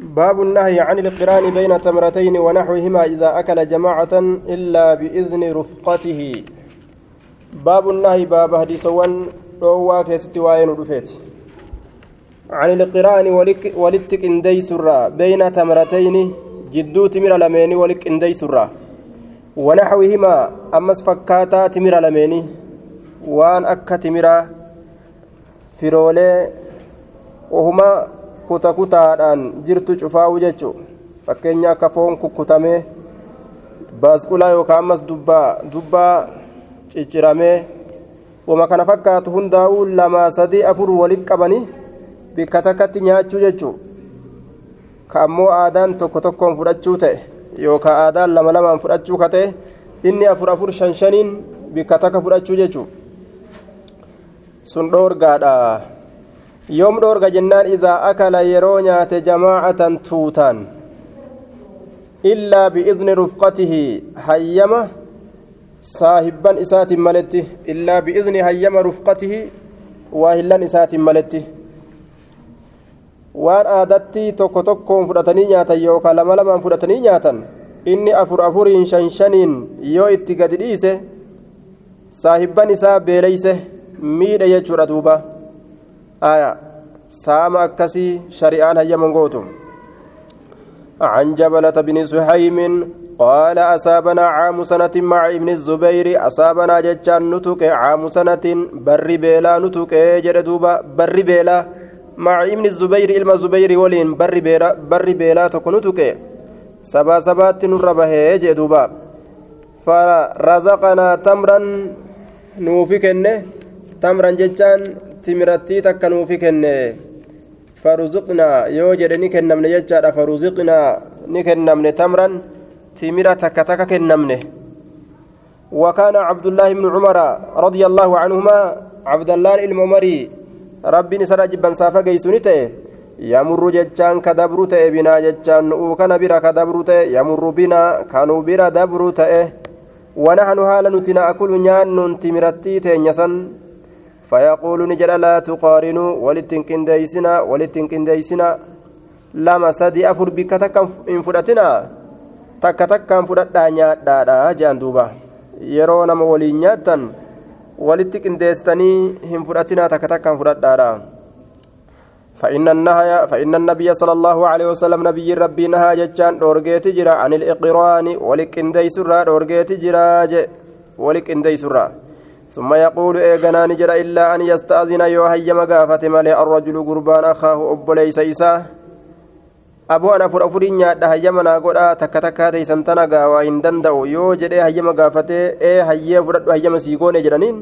باب النهي عن القران بين تمرتين ونحوهما إذا أكل جماعة إلا بإذن رفقته. باب النهي باب هديسوان روى كيست وين رفيت عن القران ولتك اندي سرا بين تمرتين جدو تمر لمين ولك اندي سرا. ونحوهما أمس فكاتا تمر لمين وان أكا تمر firoolee ohuma kuta kutaadhaan jirtu cufaa'u jechu fakkeenya akka foon kukkutamee baasqulaa yookaan ammas dubbaa dubbaa cicciramee wama kana fakkaatu hundaa'uu lama sadii afur walitti qabanii bikka takkatti nyaachuu jechuu ka ammoo aadaan tokko tokkoon fudhachuu ta'e yookaan aadaan lama lamaan fudhachuu ka ta'e inni afur afur shan shaniin bikka takka fudhachuu jechuu sun dhoorgaadha yoom dhoorga jennaan idaa akala yeroo nyaate jamaacatan tuutaan illaa biidni rufqatihi hayyama saahibban isaatiin maletti illaa biidni hayyama rufqatihi waahillan isaatiin maletti waan aadatti tokko tokkoon fudhatanii nyaatan yookaan lama lamaan fudhatanii nyaatan inni afur afuriin shan shaniin yoo itti gadi dhiise saahibban isaa beeleyse miidha jechuudha duuba saama akkasii shari'aan hayyaman gootu عن جبلة بن سحيم قال أصابنا عام سنة مع ابن الزبير أصابنا جتان نتوك عام سنة بر بيلا نتوك جردوبا بر بيلا مع ابن الزبير إلما الزبير ولين بر بيلا بر بيلا تكنتوك سبا سبات نربه جدوبا فرزقنا تمرا نوفكنه tamran jechaan timirattii takka nuufi kenne. Faruziqnaa yoo jedhe ni kennamne jechaadha. Faruziqnaa ni kennamne tamran timira takka takka kennamne. وكان عبد الله بن عمر رضي الله عنهما عبد الله الممري ربي نسر جبا سافا جيسونيته يمر جتان كدبرته بنا جتان وكان بنا كدبرته يمر بنا كانوا بنا دبرته ونحن هالا نتنا أكل نيان تمرتي تنيسن فيقول نجد لا تقارنوا ولتنكن ديسنا ولتنكن ديسنا لما سدي أفر بك تكن إن فرتنا takka takkaan fudhadhaa nyaadhaadha jean duuba yeroo nama waliin nyaattan walitti qindeessitanii hin fudhatinaa takka takkaan fudhadhaadha فإن النهي فإن النبي صلى الله عليه وسلم نبي ربي نهى جتان دورجيت جرا. عن الإقران ولك إندي سرا دورجيت جرا ولك إندي سرا ثم يقول إيغنا نجر إلا أن يستأذن يوهي مقافة ملي الرجل قربان أخاه أب ليس إساه أبو أنا فر أفرين نياد هيما نقول تك تك تيسن تنغا وإن دندو يو جدي هيما قافته إيه هيا فرد هيما سيقون جرانين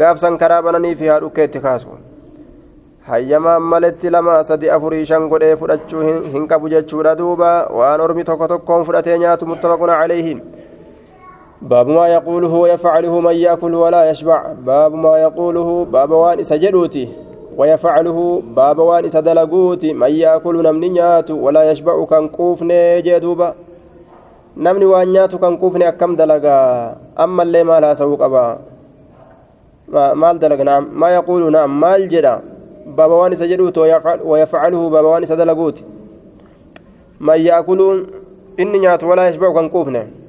قاف سنكرابنني في هارو كيتكاسو hayyamaan maletti lama sadi afurii shan godhee fudhachuu hin qabu jechuudha duuba waan ormi tokko tokkoon fudhatee nyaatu muttafaqun calayhi باب ما يقوله ويفعله من يأكل ولا يشبع. باب ما يقوله باب وان سجدوتي ويفعله باب وان سدلقوتي من يأكل نمني نيات ولا يشبع كان كوفني جدوبا. نمني وان نيات كان كوفني أكم دلقا. أما اللي ما لا سوق أبا. مال دلق نعم. ما يقول نعم. مال جدا. باب وان سجدوت ويفعله باب وان سدلقوتي من يأكل إني نيات ولا يشبع كان كوفني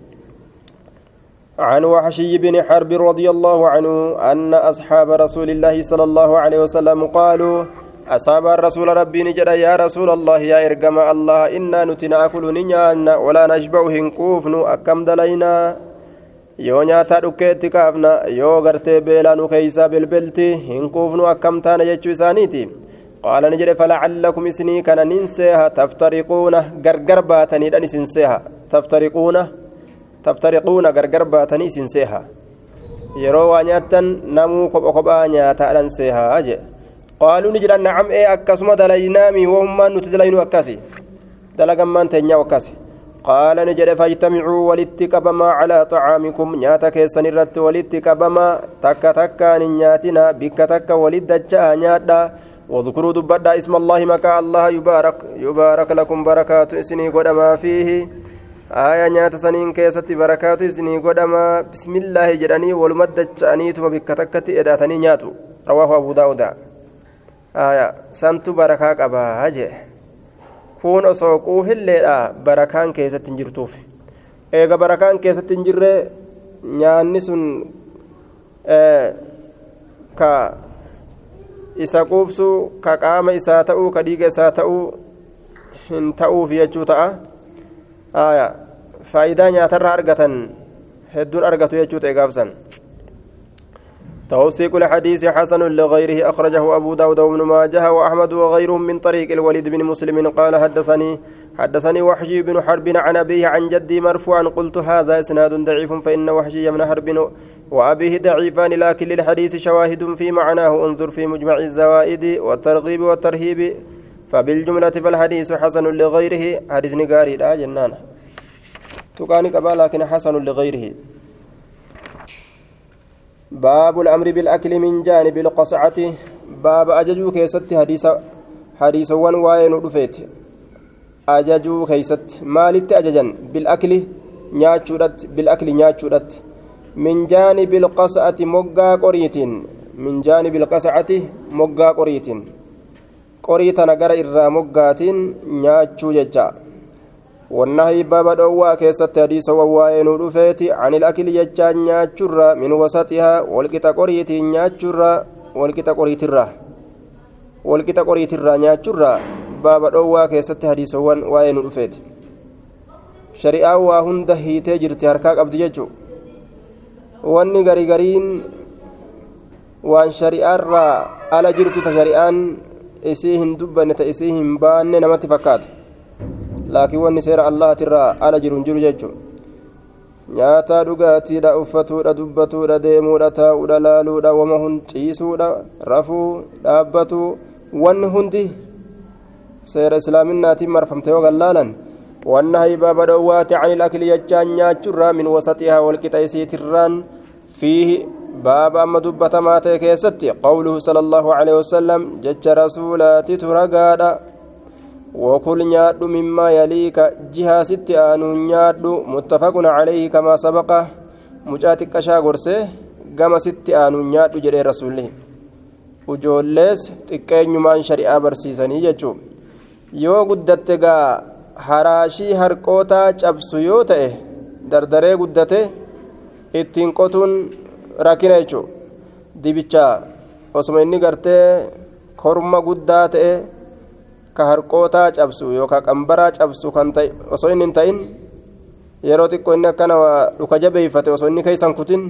عن وحشي بن حرب رضي الله عنه أن أصحاب رسول الله صلى الله عليه وسلم قالوا أصاب الرسول ربي نجد يا رسول الله يا إرقم الله إنا نتناكل نيانا ولا نشبع هنكوفن أكم دلينا yoo gartee beelaa nu keeysaa bilbilti hin kuufnu akkam taana jechuu isaaniiti qaala ni jedhe falacallakum isinii kana nin seeha taftariquuna gargar baataniidhan isin seeha taftariquuna taftariquuna gargar baatanii isin seeha yeroo waa nyaattan namuu kopha kophaa nyaataadhan seehaa jee qaaluu ni jedhan nacam ee akkasuma dalaynaami wahummaan nuti dalaynu akkasi dalagammaan teenyaa akkasi qaala ni jedhe fajtamicuu walitti qabamaa calaa xacaamikum nyaata keessan irratti walitti qabamaa takka takkaan hin nyaatina bikka takka walit dacha'a nyaadha واذكروا دبدا اسم الله مكا الله يبارك يبارك لكم بركات اسني قدما فيه آية نيات سنين كيست بركات اسني قدما بسم الله جدني والمدة شأنيتم بكتكت إداتني نياتو رواه أبو داود آية سنت بركاك أبا هجه kun osoo quuhilleedha barakaan keessatti hin jirtuuf eega barakaan keessatti hin jirre nyaanni sun ka isa quubsu ka qaama isaa ta'uu ka dhiiga isaa ta'uu hin ta'uuf jechuu ta'a faayidaa nyaatarraa argatan hedduun argatu jechuu ta'e gaafsan. توثيق الحديث حسن لغيره أخرجه أبو داود وابن ماجه وأحمد وغيرهم من طريق الوليد بن مسلم قال حدثني حدثني وحشي بن حرب عن أبيه عن جدي مرفوعا قلت هذا إسناد ضعيف فإن وحشي بن حرب وأبيه ضعيفان لكن للحديث شواهد في معناه انظر في مجمع الزوائد والترغيب والترهيب فبالجملة فالحديث حسن لغيره حديث نقاري لا جنان تقاني قبا لكن حسن لغيره. باب الأمر بالأكل من جانب القصعة. باب أججو كيست حديث حديث وان واين رفيت أججو كيست. مالت أججا بالأكل نياتشودت. بالأكل نياتشودت. من جانب القصعة مقا قريت من جانب القصعة مقا قريت قريت نقر إرى نياتشو ججا. والنهي باب دوا كيست حديث وواين رفيت عن الأكل يجا نياتشرا من وسطها والكتا قريت نياتشرا والكتا قريت الرا والكتا قريت الرا نياتشرا باب دوا كيست حديث وواين رفيت waa hunda hiitee jirti harkaa qabdi jechu wanni garii gariin waan shari'aarraa ala jirtu ta shari'aan isii hin dubbanne ta isii hin baanne namatti laakiin wanni seera allahatirraa ala jiru hin jiru jechu nyaataa dhugaatiidha uffatuudha dubbatuudha deemuudha taa'uudha laaluudha wama hun ciisuudha rafuu dhaabbatuu wanni hundi seera islaaminaatiin marfamte yoo gallaalan والنهي باب دوات عن الأكل يجان نياتشرا من وسطها والكتايسيت الران فيه باب أما دبة ما تكيستي قوله صلى الله عليه وسلم جج رسولات ترقادا وكل نياد مما يليك جهة ست آنو نياد متفق عليه كما سبق مجاتك شاغرسه gama sitti aanu nyaadhu jedhee rasuulli ujoollees xiqqeenyumaan shari'aa barsiisanii jechuun yoo guddatte gaa haraashii harqootaa cabsu yoo ta'e dardaree guddate ittiin qotuun rakkina jechuudha dibicha osuma inni gartee korma guddaa ta'e ka harqootaa cabsu yookaan qambaraa cabsu kan ta'e osoo inni hin ta'in yeroo xiqqoo inni akkana dhuka jabeeffate osoo inni keessan kutin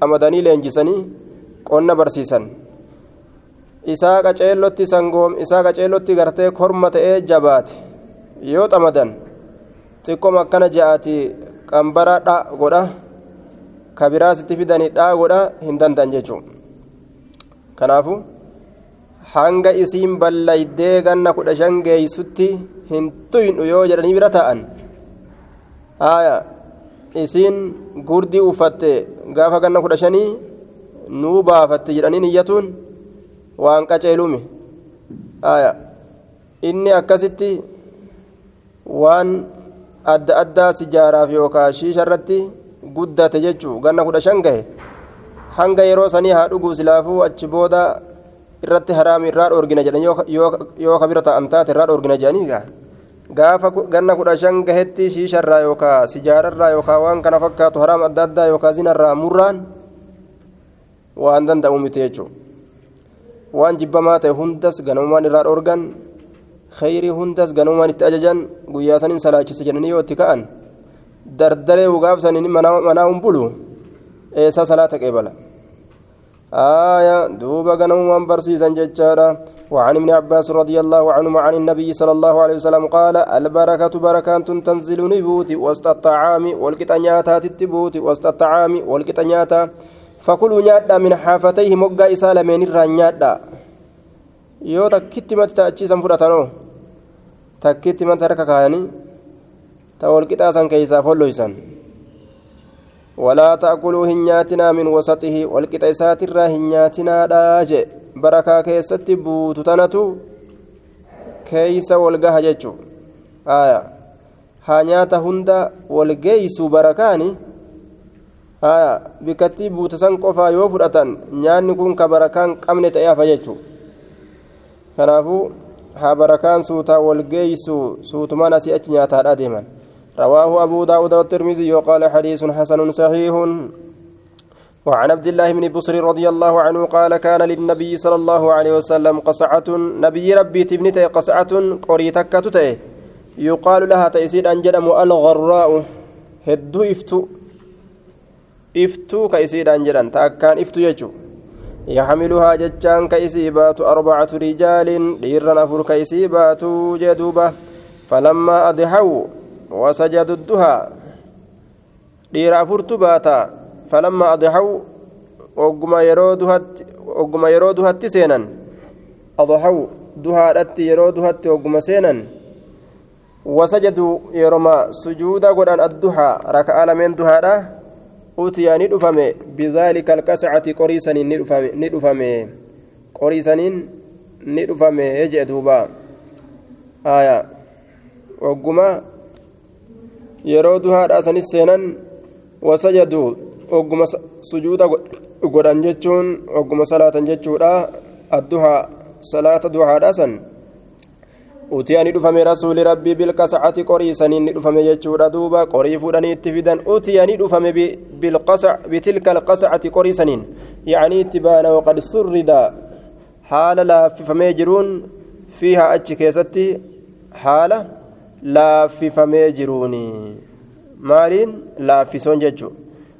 xamadanii leenjisanii qonna barsiisan isaa qaceellotti sangoom isaa qaceellotti gartee korma ta'ee jabaate. yoo xamadan xiqqooma akkana ja'aati qambara dha godha ka biraasitti fidanii dhaa godha hin danda'an jechuun kanaafu hanga isiin ballaydee ganna kudha shan geeysutti hin tuynu yoo jedhanii bira ta'an haaya isiin gurdii uffatte gaafa ganna kudha shanii nuu baafatte jedhanii niyyatuun waan qaceelume haaya inni akkasitti. waan adda addaa sijaaraaf yookaan shiisha irratti guddate jechuu ganna kudha shan gahe hanga yeroo sanii haa dhuguu silaafuu achi booda irratti haraami irraa dhoorgina jedhan yoo kabira ta'an taate irraa dhoorgina jedhanii gaafa ganna kudha shan gahetti shiisha irraa yookaan sijaara irraa yookaan waan kana fakkaatu haraam adda addaa yookaan zina irraa murraan waan danda'u miti jechuudha waan jibbamaa ta'e hundas ganamumaan irraa dhoorgan. khayrii hundas ganamumaan itti ajajan guyyaa saniin salaachise jedhanii yoo itti ka'an dardaree ugaaf saniin manaa hin bulu eessaa salaata qeebala آية دوبا غنومان برسيسا ججارا. وعن ابن عباس رضي الله عنهما عن النبي صلى الله عليه وسلم قال البركة بركات تنزل نبوت وسط الطعام والكتنياتا تتبوت وسط الطعام والكتنياتا فكلوا نيادا من حافتيه مقا إسالة من الرانيادا yoo takkitti mati ta'achiisan fudhatanoo takkitti mati harka kaayanii ta walqixaasan keeysaa folloysan walaa ta'kuluu hin nyaatinaa min wasaxihi walqixa isaatirraa hin nyaatinaadhaa je barakaa keessatti buutu tanatu keeysa walgaha jechu aya haa nyaata hunda walgeeysuu barakaani aya bikkattii buutasan qofaa yoo fudhatan nyaanni kun ka barakaan qabne ta'e hafa jechuu kanaafuu haa رواه أبو داود والترمذي وقال حديث حسن صحيح. وعن عبد الله بن بصر رضي الله عنه قال كان للنبي صلى الله عليه وسلم قصعة نبي ربي تبنته قصعة قريتك تتئ يقال لها تيسير أنجدم الغراء. هدو إفتو. إفتو كيسير أنجدن تأكان إفتو يجو. يحملها جتان كيسيبات أربعة رجال. ديرنا فر كيسيبات جدوبة. فلما أضحوا وسجدوا الدها دير أفرت باتا. فلما أضحوا وقما يرودها وقما يرودها سينا أضحوا دها أتي يرودها وقما سينا وسجدوا يرما سجودا قدان الدها ركع لمن دها ni dhufame bidaalika alqascati qoriisaniin ni dhufame qoriisaniin ni dhufame jee duuba aya ogguma yeroo duhaadha sanis seenan wasajaduu ogguma sujuuda godhan jechuun ogguma salaatan jechuudha adduhaa salaata duhaadha san utiyaa ni dhufame rasuuli rabbii bilqasacati qorii saniin ni dhufame jechuudha duuba qorii fuudhanii itti fidan utiyaa ni dhufame bitilka alqasacati qorii saniin itti baana waqad surrida haala laaffifamee jiruun fiihaa achi keessatti haala laaffifamee jiruuni maaliin laaffisoon jechuu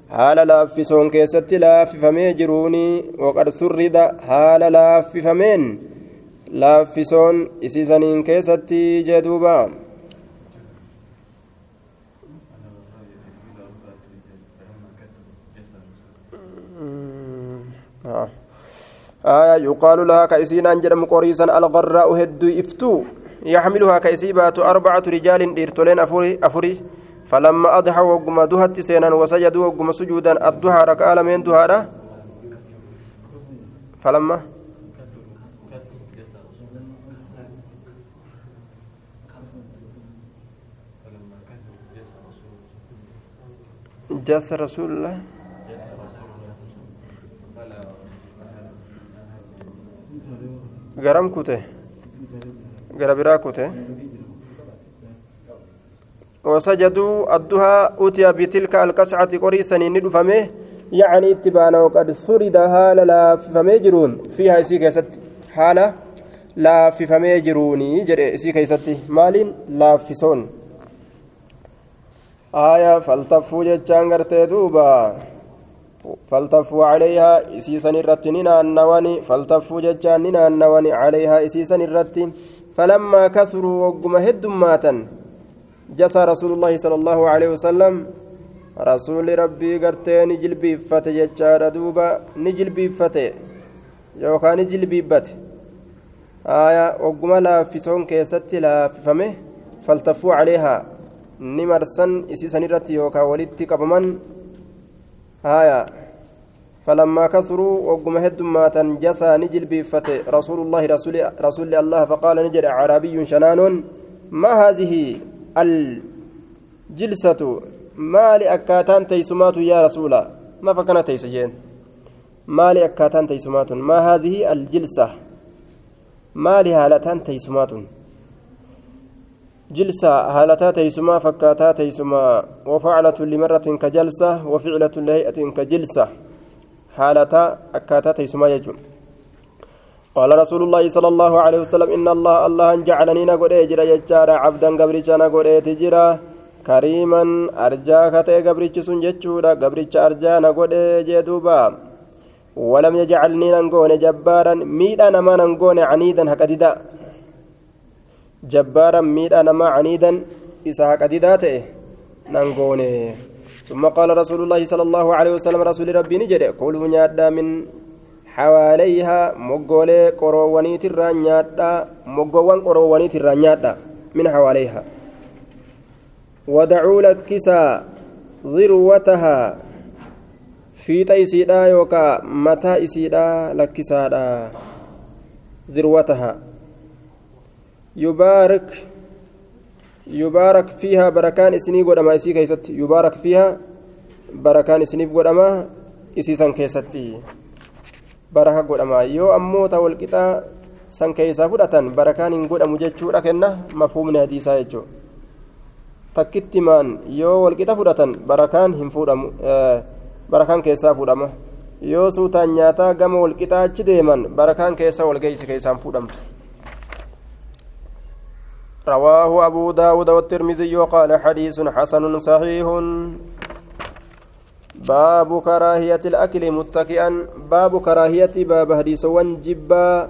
haala laaffisoon keessatti laaffifamee jiruuni waqad surrida haala laaffifameen laaffisoon isiisaniin keessatti jee duuba آية يقال لها كأسين أنجرم قريسا الغراء هدو إفتو يحملها كأسيبات أربعة رجال إرتولين أفري أفري فلما أضحوا وقم دهت سينا وسجدوا وقم سجودا. الضحى ركع من دهارة فلما؟ جاس رسول الله. garam kute gara biraa kute. وسجدوا الدها أتي بتلك القصعة قريسا ندفمه يعني اتبانا وقد ثرد هالا لا فميجرون فيها سي كيست حالة لا فميجروني جري سي كيست مال لا في سون آية فالتفوا جتشان غرتي دوبا فالتفوا عليها إسيسا الرتين النواني فالتفوا جتشان النواني عليها إسيسا الرتين فلما كثروا وقم هدماتا جثى رسول الله صلى الله عليه وسلم. رسول ربي غرتي نجل بيفت جتشار دوبا نجل بيفت يوكا نجل بيبت. آية وقم لا في سون كيست لا في فمه فالتفوا عليها. marsan isiisan irratti yookaan walitti qabaman haya فلما كثروا وقم هدماتا جسى نجل بفته رسول الله رسول رسول الله فقال نجل عربي شنان ما هذه الجلسة؟ ما لأكاتان تيسمات يا رسول ما فكان تيسجين؟ ما لأكاتان تيسمات. ما هذه الجلسة؟ ما لهالتان تيسمات. جلسة هالتا تيسما فكاتا تيسما. وفعلة لمرة كجلسة وفعلة لهيئة كجلسة. هالتا أكاتا تيسما يجون قال رسول الله صلى الله عليه وسلم إن الله الله جعلني نقول إجرا يجارا عبدا قبرجا نقول تجرا كريما أرجاك تي قبرج سنجتشورا قبرج أرجا نقول جدوبا. ولم يجعلني نقول جبارا ميدا نما نقول عنيدا هكذا. جبارا ميدا نما عنيدا إسحاق أديدا نانغوني ثم قال رسول الله صلى الله عليه وسلم رسول ربي نجد كلوا نيادا من حواليها مغولي قرواني ترى نيادا مغوان قرواني ترى نيادا من حواليها. ودعوا لكسا ذروتها في تيسيدا يوكا متى إسيدا لكسادا ذروتها. يبارك يبارك فيها بركان إسني قدما إسي كيست يبارك فيها بركان إسني قدما إسي سن كيستي بركة قدما يو أمو تولقتا san keeysaa fudhatan barakaan hin godhamu jechuudha kenna mafhumni hadiisaa jechuudha takkittimaan yoo walqixa fudhatan barakaan hin fuudhamu barakaan keessaa fuudhama yoo suutaan nyaataa gama walqixaa achi deeman barakaan keessa walgeeysi keessaan fuudhamtu رواه أبو داود والترمذي وقال حديث حسن صحيح باب كراهية الأكل متكئا باب كراهية باب حديث جبا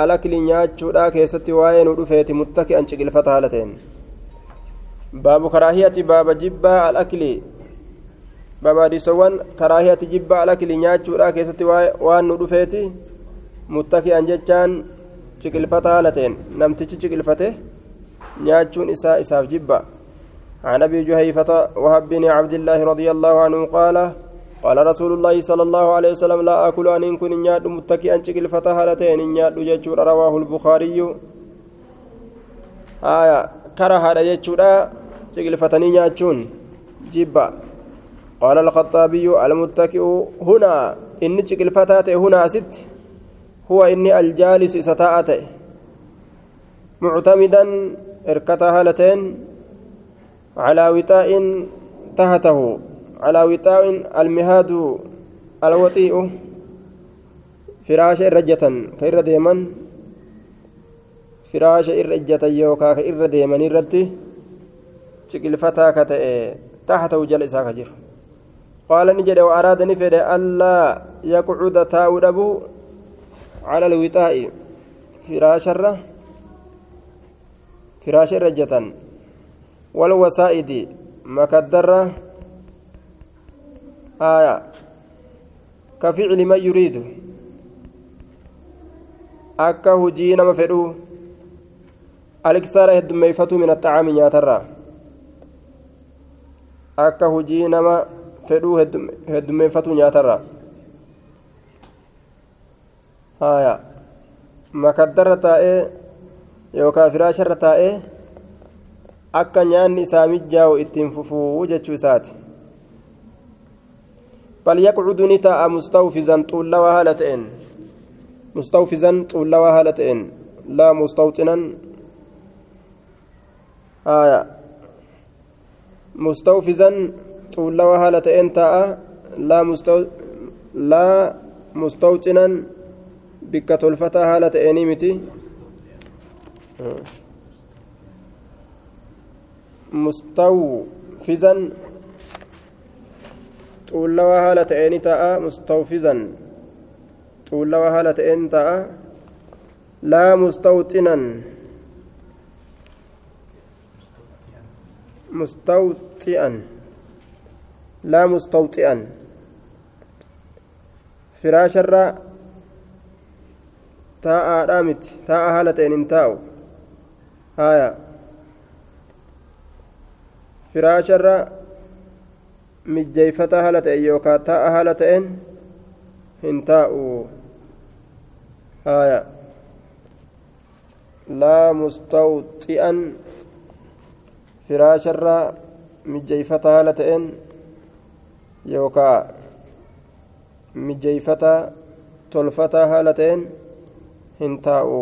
الأكل نياتشو لا كيست وين ودفيت متكئا شكل فتالتين باب كراهية باب جبا الأكل باب حديث كراهية جبا الأكل نياتشو لا كيست وين ودفيت متكئا جتان شكل فتالتين نمتش شكل فتاه nyaachuun isaa isaaf jibba. عن أبي جهيفة وهب بن عبد الله رضي الله عنه قال قال رسول الله صلى الله عليه وسلم لا آكل أن إن كن نياد متكئا شكل فتح هالتين نياد ججور رواه البخاري. آية كره ججورا شكل فتني نياتشون جبا قال الخطابي المتكئ هنا إن شكل فتاة هنا ست هو إني الجالس ستاءته معتمدا اركتا هالتين على وطاء تحته على وطاء المهاد الوطيء فراش الرجة كير ديما فراش الرجة يوكا كير ديما الرتي شكل فتى كتئ تحته جلسا كجر قال نجد وأراد نفد ألا يقعد تاود على الوطاء فراش الرجة فراش رجة والوسائد مكدرة آية كفعل من يريد akka hujii nama fedhu aliksaara heddummeeyfatu min attacaami nyaatarraa akka hujii nama fedhuu heddummeeffatu nyaatarraa haya makaddarra taa'ee yookaan firaasharra taa'ee akka nyaanni isaa mijjaa'u ittiin fufuu jechuu isaati. Bal yaqcudu ni taa'a mustawfizan xuullawaa haala ta'een. Mustawfizan xuullawaa haala ta'een. Laa mustawxinan. Aya mustawfizan xuullawaa haala ta'een taa'a. Laa mustawxinan bikka tolfataa haala ta'eenii miti mustawfizan xuullawaa haala ta'een ta'a mustawfizan xuullawaa haala ta'een ta'a laa mustawxinan mustawxi'an laa mustawxi'an firaasharra taa'aadhaa miti taa'a haala ta'een hin taa'u haya firaasharra mijjeeyfata haala ta'e yookaan taa'a haala ta'een hin taa'u haya laa mustawxi'an firaasharra mijjeeyfata haala ta'een yookaan mijjeeyfata tolfata haala ta'een hin taa'u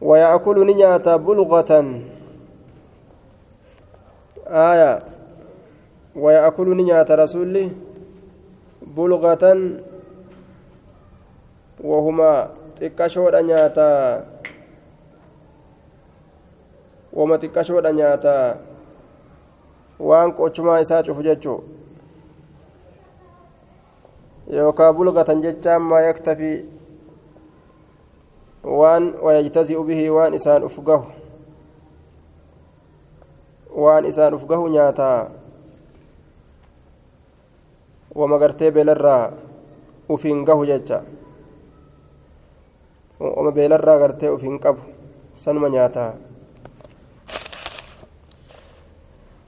ويأكل نياتا بلغة آية ويأكل نياتا رسولي بلغة وهما nyaataa wama xiqqashoodha nyaataa waan qochumaa isaa cufu jechuu yookaa bulgatan jechaan maa yaktafi waan wayajtazi'u bihi waan isaan uf gahu waan isaan uf gahu nyaataa wama gartee beelarraa ufiin gahu jecha wama beelarraa gartee ufiin qabu sanuma nyaataa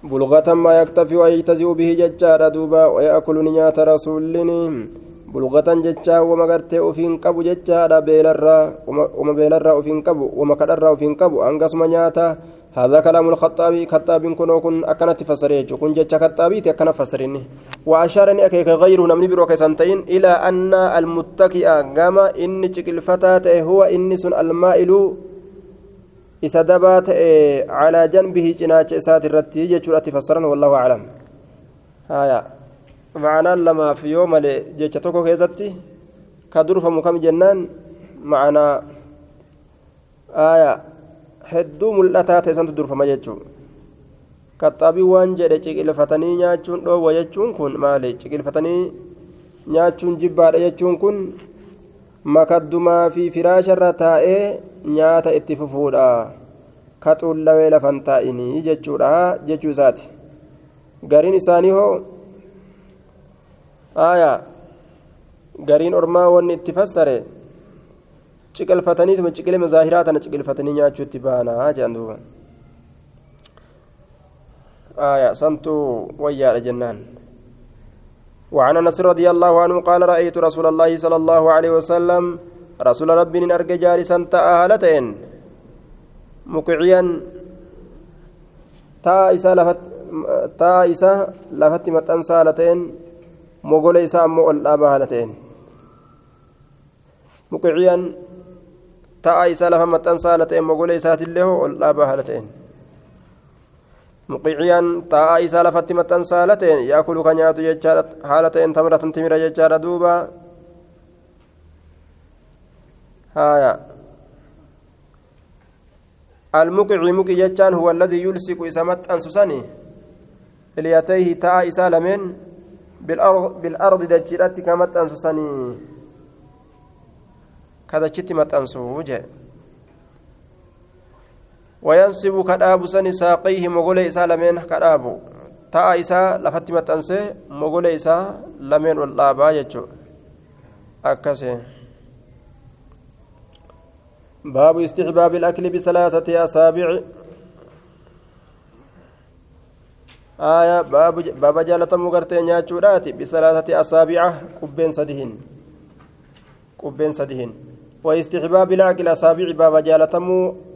بلغة ما يكتفي ويجتزئ به ججار دوبا ويأكل نيات رسول بلغة ججا وما قرتي أفين قبو ججا بيلرا وما بيلرا أفين قبو وما كدرا أفين قبو أنقص نياتا هذا كلام الخطابي خطاب كن وكن أكنت فسريج كن جتش خطابي تكن فسرني وأشارني أكيك غير نمني بروك سنتين إلى أن المتكئ قام إن الفتاة هو إنس المائل calaa janbihi cinaacha isaati irratti jechuudhatti fassaran wallahu aclam haya macanaan lamaaf yoo male jecha tokko keessatti ka durfamu kam jennaan? Macanaa haya hedduu mul'ataa ta'e santu durfama jechuu. Kaxaabii waan jedhe ciqilfatanii nyaachuun dhoowwa jechuun kun maali? Ciqilfatanii nyaachuun jibbaadha jechuun kun makaddumaa fi firaasharra taa'ee nyaata itti fufuudha. Ka xullawee lafan taa'inii jechuudha jechuu isaati. Gariin isaanii hoo aayaa gariin ormaa wanni itti fassare ciqilfataniituma ciqilee mazaahiraa tana ciqilfatanii nyaachuutti baanaa jedhan duuba aayaa santuu wayyaadha jennaan وعن انس رضي الله عنه قال رايت رسول الله صلى الله عليه وسلم رسول ربي ارجى جالسا تاهلتين مقعيا taa isaa lafatti maxxansa haala ta'een mogola isaa ammoo ol dhaabaa haala ta'een muqiciyaan taa isaa lafa maxxansa haala ta'een mogola isaatillee hoo ol dhaabaa haala ta'een muqiciyaan taa isaa lafatti maxxansa haala ta'een yaakulu ka nyaatu jechaadha haala ta'een tamratan timira jechaadha duuba haaya المقع مقي جتان هو الذي يلصق إسامت أنسسني إليتيه تاء إسالمين بالأرض دجرت كمت أنسسني كذا شت مت أنسوجه وينصب كداب سني ساقيه مغول إسالمين كداب تاء إسا لفت مت أنسه مغول إسا لمن والله يجو أكسه باب استحباب الأكل بثلاثة أصابع. آية باب باب جالة مغرتين ياچورات بثلاثة أصابع قبين سدهن قبين سدهن واستحباب الأكل أصابع باب جالة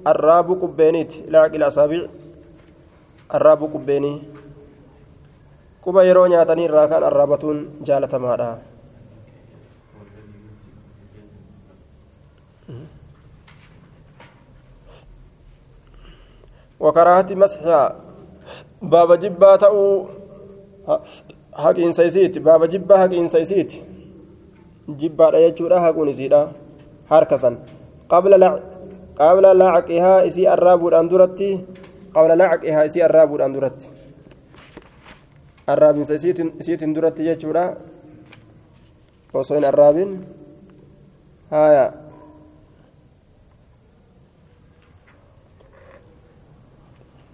الراب قبينيت الأكل أصابع الراب قبيني quba yeroo nyaatanii irraa kan arraabatuun jaalatamaadha وكراهة مسحها baaba jibbaa ta'uu haqiinsa isiiti. Baaba jibbaa haqiinsa isiiti. Jibbaadha jechuudha haquun isiidha. Harka san qabla laacaqihaa isii arraabuudhaan duratti qabla laacaqihaa isii arraabuudhaan duratti. Arraabinsa isiitiin duratti jechuudha. Osoo hin arraabin. Haayaa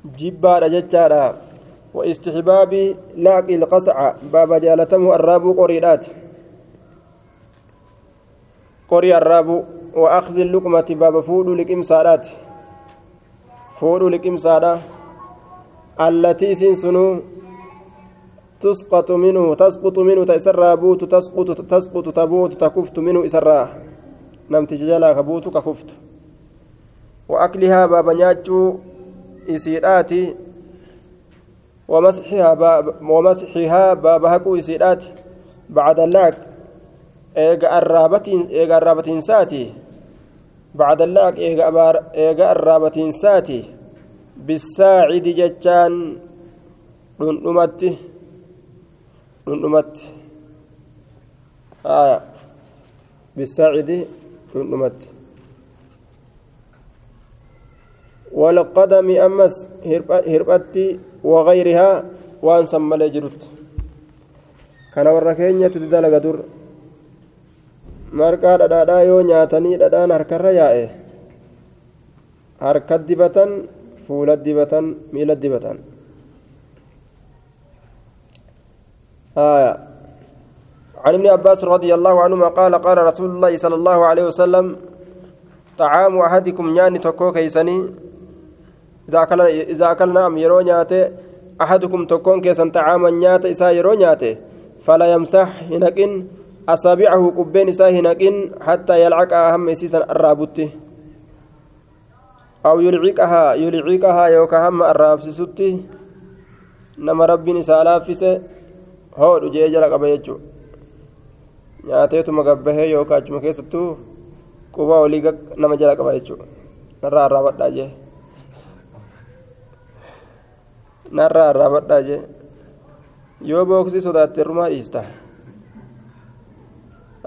jibbaadha jechaadha واستحباب لاق القصع باب جالتمه الراب قريدات قري الراب وأخذ اللقمة باب فود لكم سادات فود لكم سادة التي سنسنو تسقط منه تسقط منه تسرى بوت تسقط تسقط تبوت تكفت منه إسرى نمت جلا كبوت ككفت. وأكلها باب نياتشو isiidhaati ومسحها باب هكو isiidhaati بعد اللعق eega arraabatiinsaati بعد اللعق eega arraabatiinsaati bisaacidi jechaan dhundhumatti dhundhumatti bisaacidi dhundhumatti والقدم أمس هربتي وغيرها وان سمى جرت. كان وركين تدلق در marqaa dhadhaadhaa yoo nyaatanii dhadhaan harkarra yaa'e harka dibatan fuula dibatan miila dibatan آية. عن ابن عباس رضي الله عنهما قال قال رسول الله صلى الله عليه وسلم طعام أحدكم يعني تكو كيسني إذا أكلنا أم يرو نياته أحدكم تكون كيسن طعاما نياته إسا يرو نياته فلا يمسح هنكن أصابعه قبين إسا هنكن حتى يلعق أهم سيسن الرابط أو يلعقها يلعقها يوكا هم الرابسستي نما ربي سالافسه هو جee jala qaba jechuun nyaateetuma gabbahee yookaan achuma keessattuu quba olii nama jala qaba jechuudha narraa jee narraa arraabadhaa jee yoo booksii sodaatte rumaa dhiista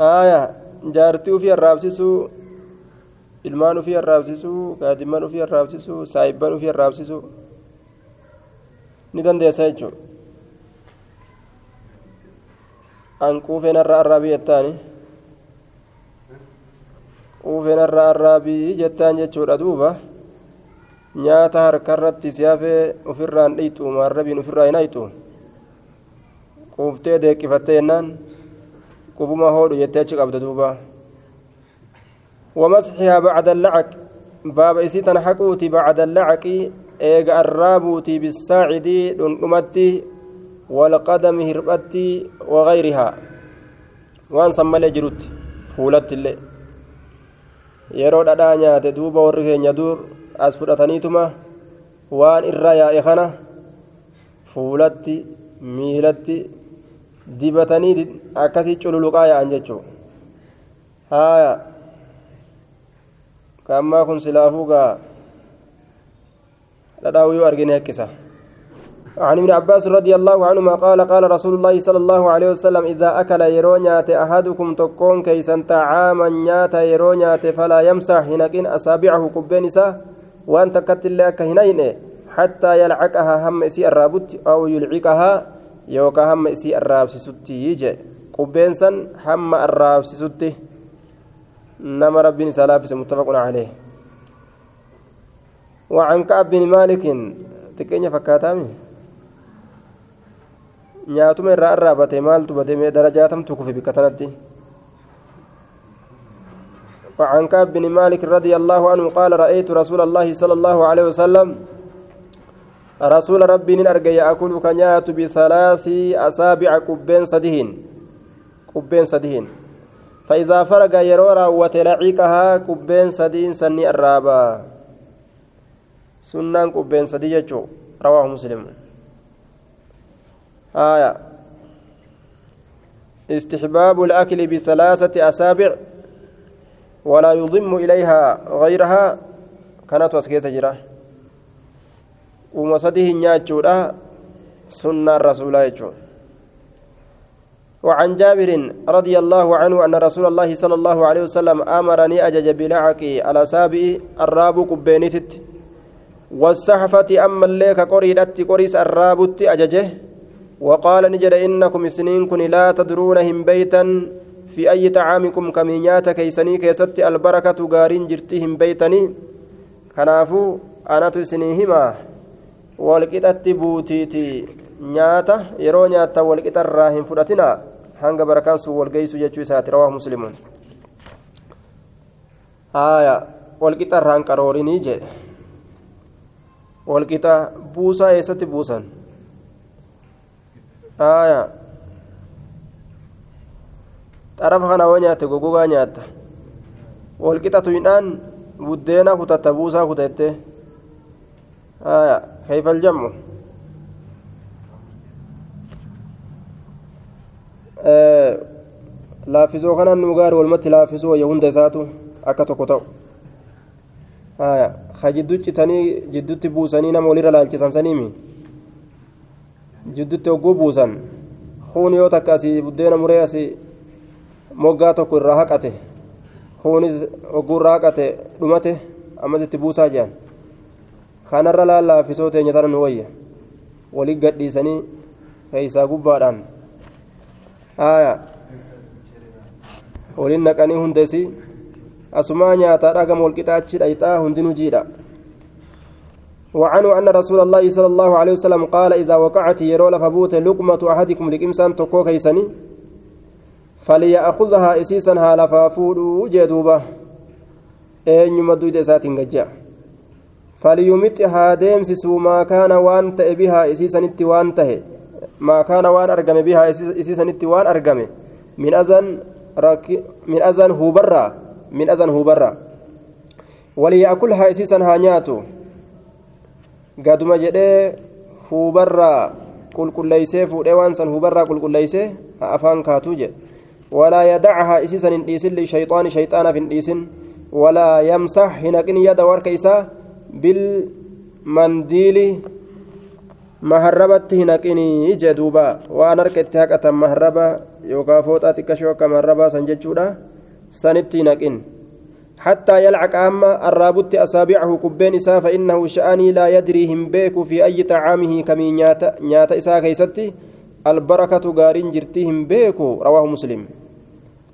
aayaa jaartii ofii arraabsisuu ilmaan ofii arraabsisuu gaadimman ofii arraabsisuu saayibban ofii arraabsisuu ni dandeessa jechuudha an quufeen irraa arraabii jettaani quufeen irraa arraabii jettaan jechuudha duuba nyaata harkarratti si hafee ofirraan dhiixu maarrabiin ofirraa hin hayxu quuftee deeqqifattee jennaan qubuma hoodhu jettee achi qabda duuba ومسحها بعد اللعق باب إسيتنا حقوتي بعد اللعق إيغا الرابوتي بالساعد دمتي والقدم هربتي وغيرها وان سمالي جروت فولت اللي dhadhaa nyaate duuba warri keenya dur as fudhataniituma waan irra yaa'e kana fuulatti miilatti dibatanii akkasii cululuqaa yaa'an jechuu haaya kaammaa kun silaafuu gaa dhadhaa uyyuu argine haqqisa عن ابن عباس رضي الله عنهما قال قال رسول الله صلى الله عليه وسلم إذا أكل يرونيات أحدكم تكون كيسا طعاما نيات يرونيات فلا يمسح هنكين أصابعه كبينسا وأن تكت الله كهنين حتى يلعقها هم إسي الرابط أو يلعقها يوكا هم إسي الرابس ستي يجي. كبينسا هم الرابس ستي نما ربي سلافس متفق عليه. وعن كعب بن مالك تكيني فكاتامي. irraa arraabate maaltu badee darajaatamtu kufe bikka tanatti وعن كعب بن مالك رضي الله عنه قال رأيت رسول الله صلى الله عليه وسلم رسول ربي أرجع يأكل كنيات بثلاث أصابع كبين صدهين. كبين صدهين. فإذا فرق يرورا وتلعيكها كبين صدين سني الرابا سنان كبين صدي رواه مسلم. آية. استحباب الأكل بثلاثة أسابع ولا يضم إليها غيرها. كانت وسكيت جرا. ومصده نياتشورا سنة الرسول وعن جابر رضي الله عنه أن رسول الله صلى الله عليه وسلم أمرني أجج بلعك على سابع الراب كبينتت والسحفة أما الليك قريدت قريس الرابت أججه. وقال نجد إنكم سنين كن لا تدرون هم بيتا. في أي طعامكم كمينيات كيسني كيست البركة غارين جرتهم بيتني كنافو أنا تسنيهما والقطة بوتيتي yeroo nyaata walqixa irraa hin fudhatina hanga barakaan sun walgeessu jechuu isaati rawaa muslimuun haaya walqixa irraan qaroorinii jedhe walqixa buusaa eessatti buusan haaya xarafa kana hoo nyaatte gogogaa nyaatta walqixa tuyidhaan buddeena kutatta buusaa kutette haaya kayfal jammu laaffisoo kanaan nu gaari walumatti laaffisuu wayya hunda isaatu akka tokko ta'u haya ka jidduu citanii jidduutti buusanii nama walirra laalchisan saniimi jidduutti hogguu buusan huun yoo takka asii buddeena muree asii moggaa tokko irraa haqate huunis hogguu irraa haqate dhumate ammas itti buusaa jiran kanarra laal laaffisoo teenya tana nu wayya walii gadhiisanii keeysaa gubbaadhaan haya waliin naqanii hundesi asumaa nyaataa dhagama walqixaachi dhayxaa hundinuu jiidha وعنه أن رسول الله صلى الله عليه وسلم قال إذا وقعت يرول فبوت لقمة أحدكم لكمسان تكو كيسني فليأخذها إسيسا هالا فافود جدوبة أين يمدد إسات ججا فليمتها ديمسس ما كان وانت بها إسيسا وانته ما كان وان أرقم بها إسيسا وان أرقم من أذن من أذن هو برا من أذن هو برا وليأكلها إسيسا هانياتو قدما جدي huubarraa qulqulleeysee fuudhee waan san huubarraa qulqulleeysee afaan kaatuu jedhe walaa yamsax hin haqin yada warka isaa bilmandiili maharrabatti hin haqinii jee duuba waan harka itti haqatan maharraba yookaan fooxaa xiqqashoo akka maharrabaa san jechuudha sanitti hin haqin حتى يلعق أما الرابط أصابعه كبين إسا فإنه شأني لا يدري هم بيك في أي طعامه كمي نياتا نياتا إسا كيستي albarakatu gaariin jirtii hin beeku rawaahu muslim.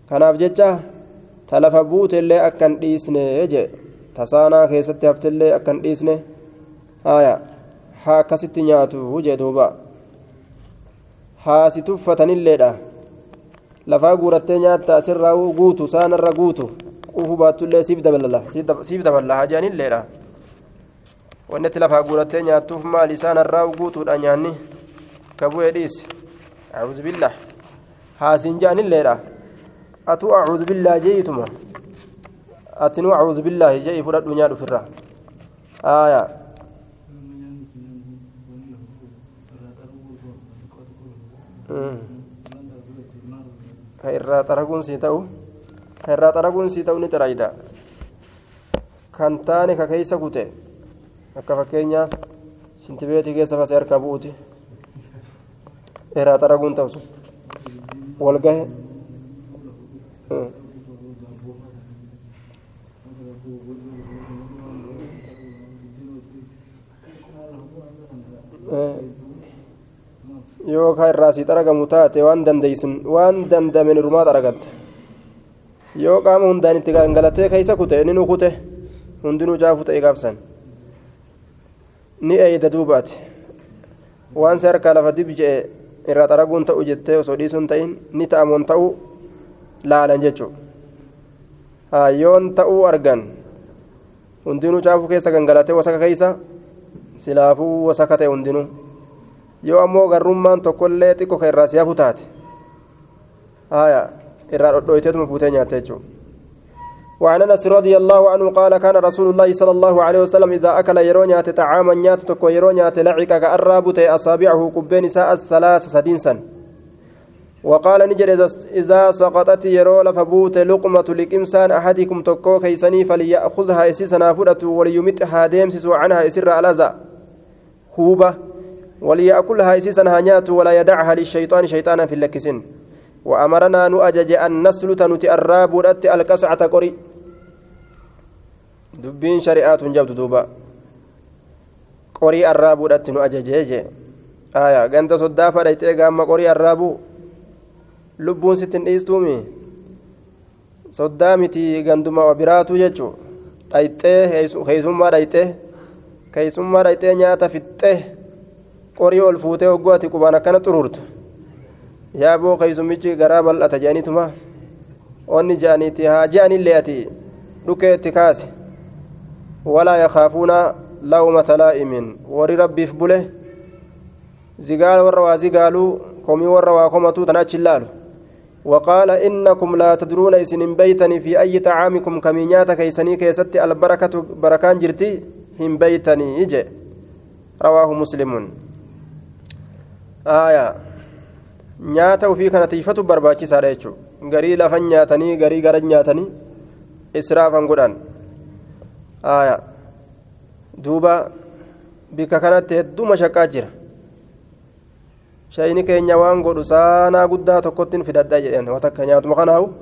Kanaaf jecha ta lafa buutellee akkan dhiisne jee tasaanaa keessatti haftellee akkan dhiisne haya haa akkasitti nyaatu jee duuba. Haasi tuffatanilleedha lafaa guurattee nyaatta asirraa guutu saanarra guutu quufu baattullee siif daballa hajaanilleedha wanni itti lafaa guurattee nyaattuuf maal isaanarraa guutuudha nyaanni. Kabu'ee dhiise أعوذ بالله. هاسين جان الليلة. أتو أعوذ بالله جيتما. أتنو أعوذ بالله جاي فرد من يادو فرا آية. irraa xaraguun sii ta'u irraa xaraguun sii ta'u ni taraayida kan taane ka keessa kute akka fakkeenyaaf shintibeetii keessa fasa harka bu'uuti irraa xaraguun ta'u sun wal gahe yoo ka irraa sii xaragamu taate waan dandeeysun waan dandame nirumaa xaragatte yoo qaama hundaan itti gangalatee keeysa kute inni nu kute hundinuu caafu ta'e qabsan ni eeyda duubaati waan si harkaa lafa dib je'e irraa xaraguun ta'u jettee osoo dhiisuun ta'in ni ta'amoon ta'uu laalan jechuu yoon ta'uu argan hundinuu caafu keessa gangalatee wasaka keeysa silaafuu wasaka ta'e hundinuu yoo ammoo garrummaan tokkollee xiqqoo kan irraa siyaafuu taate irraa dhodhooyteetuma fuutee nyaatte jechuudha وعن أنس رضي الله عنه قال كان رسول الله صلى الله عليه وسلم إذا أكل يرونيات طعاما نيات تكو يرونيات لعق كالرابط أصابعه كبين ساء الثلاث سدينسا. وقال نجر إذا سقطت يرو لفبوت لقمة لكمسان أحدكم تكو كيسني فليأخذها اسسنا فرأت وليمتها ديمسس عنها إسر الازا هوبة. وليأكلها إسيسا هنيات ولا يدعها للشيطان شيطانا في اللكسن وأمرنا نؤجج أن نسلت نتأراب ودت القصعة قري. dubbiin shari'aatu hin jabdu duuba. Qorii arraabuudhatti nu ajajee jee. Aya ganta soddaa fadhaytee gaamma qorii arraabuu? Lubbuun sittin dhiistuumi soddaa miti ganduma biraatu jechu dhayxee keeysummaa dhayxee keeysummaa dhayxee nyaata fixxee qorii ol fuutee hogguu ati qubaan akkana xururtu yaaboo keeysumichi garaa bal'ata je'anituma? Onni je'aniiti haa je'anillee ati? Dhukeetti kaase warri rabbiif bule zigaal warra waa zigaaluu komii warra waa komatuu tan achi laalu وقال إنكم لا تدرون إسن بيتني في أي طعامكم كمينيات كيسني كيست البركة بركان جرتي هم بيتني إجي رواه مسلم aayaa nyaata ofii kana tiifatu barbaachisaadha jechuudha garii lafan nyaatanii garii garan nyaatanii israafan godhan aayaa duuba bikka kanatti hedduu mashaqqaa jira shayini keenya waan godhu saanaa guddaa tokkottiin fidadhaa jedheen waan takka nyaatuma kanaahu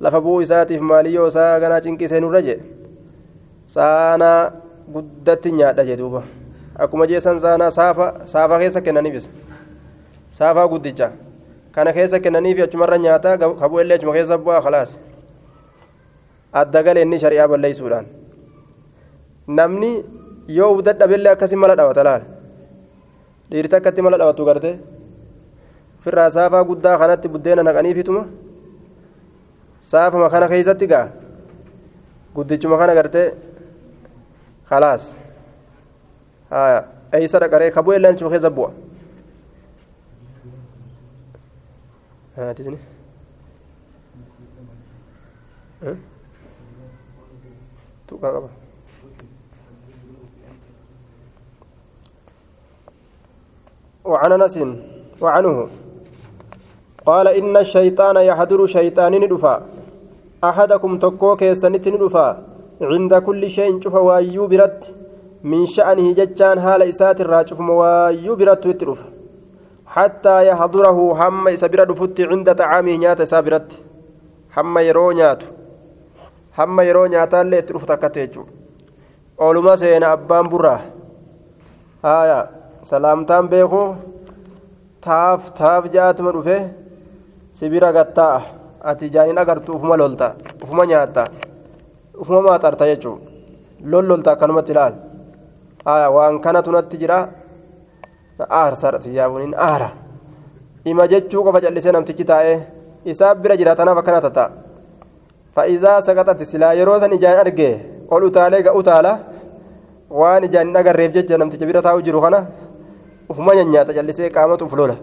lafa bu'uu isaatiif maaliyyoo isaa ganaa cinqisee nurra jedhe saanaa guddatti nyaadha jedhuuba akkuma jeessan saanaa saafa saafa keessa kennaniifis. saafaa guddicha kana keessa kennaniif achumarra nyaataa kabuu illee achuma keessa bu'aa khalaas adda galee shari'aa balleeysuudhaan namni yoo uf dadhabillee akkasi mala dhawata laal dhiirti akkatti mala dhawattu garte ofirraa saafaa guddaa kanatti buddeena naqaniifituma saafama kana keessatti gaa guddichuma kana gartee khalaas haya eeysa dhaqaree kabuu illee achuma keessa bu'a هاتني توقع وعن أنس وعنه. قال إن الشيطان يحضر شيطان ندفا أحدكم تكوك يسنت ندفا عند كل شيء شوف وأيو برت من شأنه ججان هال إسات الراجف موايو برت وترف حتى يحضره هم إسابرة دفت عند طعامه نيات إسابرت هم يرو نياتو. هم يرو نياتا اللي ترف تكتيجو. أولما سينا أبان برا. آية. salaamtaan beekuu taaf taaf jaatuma dhufe sibira gattaa ati jaaniin agartu ufuma lolta ufuma nyaatta ufuma maaxarta jechuun lollolta akkanumatti ilaal waan kana tunatti jira aarsaadha yaabuniin aara ima jechuu qofa callisee namtichi taa'ee isaa bira jira tanaaf akkana tataa fa'izaa saqaxatti silaa yeroo san ijaan argee ol utaalee ga'u taala waan ijaan hin agarreef jecha namticha bira taa'u jiru kana. Ufuma nyaata callisee qaamatu uf lola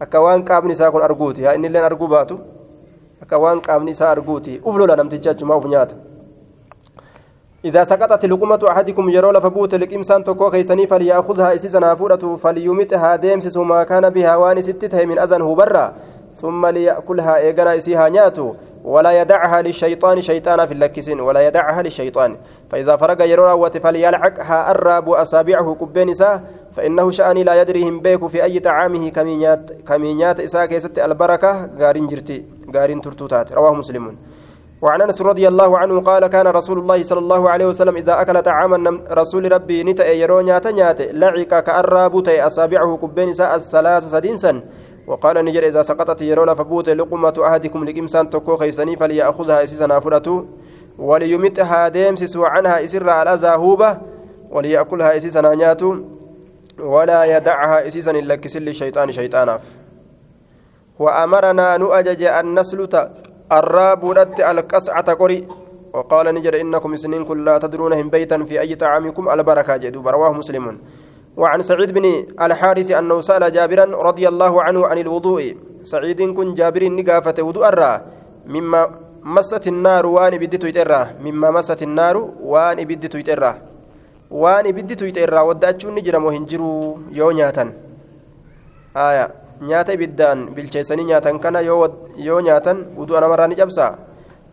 akka waan qaamni isaa kun arguuti. Haa inni illeen arguu baatu. Akka waan qaamni isaa arguuti. Uf lola namticha achumaa uf nyaata. إذا سقطت لقمة أحدكم يرى لفبوت لكمسان تكو كيسني فليأخذها إسيسنا فورته فليمتها ديمسس ما كان بها وان ستته من أذنه برا ثم ليأكلها إيغنا إسيها نياتو ولا يدعها للشيطان شيطانا في اللكسين ولا يدعها للشيطان فإذا فرق يرى روت فليلعقها الراب أصابعه كبين فإنه شأني لا يدريهم بيك في أي طعامه كمينيات كمينيات إساء كيست البركة غارين جرتي غارين ترتوتات رواه مسلم. وعن أنس رضي الله عنه قال كان رسول الله صلى الله عليه وسلم إذا أكل طعاما رسول ربي نتا يرو نياتا نيات لعق كالرابوت أصابعه كبين ساء الثلاث سدينسا وقال نجر إذا سقطت يرون فبوت لقمة احدكم لقمسان تكو خيسني فليأخذها اسسنا فرته وليمتها ديمسس عنها إسر على الاذى وليأكلها اسسنا نياتو ولا يدعها إسيسا إلا كسل الشيطان شيطانا وأمرنا نؤجج أن نسلت الراب ردت القسعة قري. وقال نجر إنكم سنين كل لا تدرونهم بيتا في أي طعامكم البركة جدوب رواه مسلم. وعن سعيد بن الحارث أنه سأل جابرا رضي الله عنه عن الوضوء. سعيد كن جابر نقافة وضوء الرا. مما مست النار وان بدت يترى. مما مست النار وان بدت يترى. Waan ibiddi tuyxe irraa waddaachuun ni jira moo hin jiru yoo nyaatan haya nyaata ibiddaan bilcheessanii nyaatan kana yoo nyaatan wudu'a namarraa ni cabsaa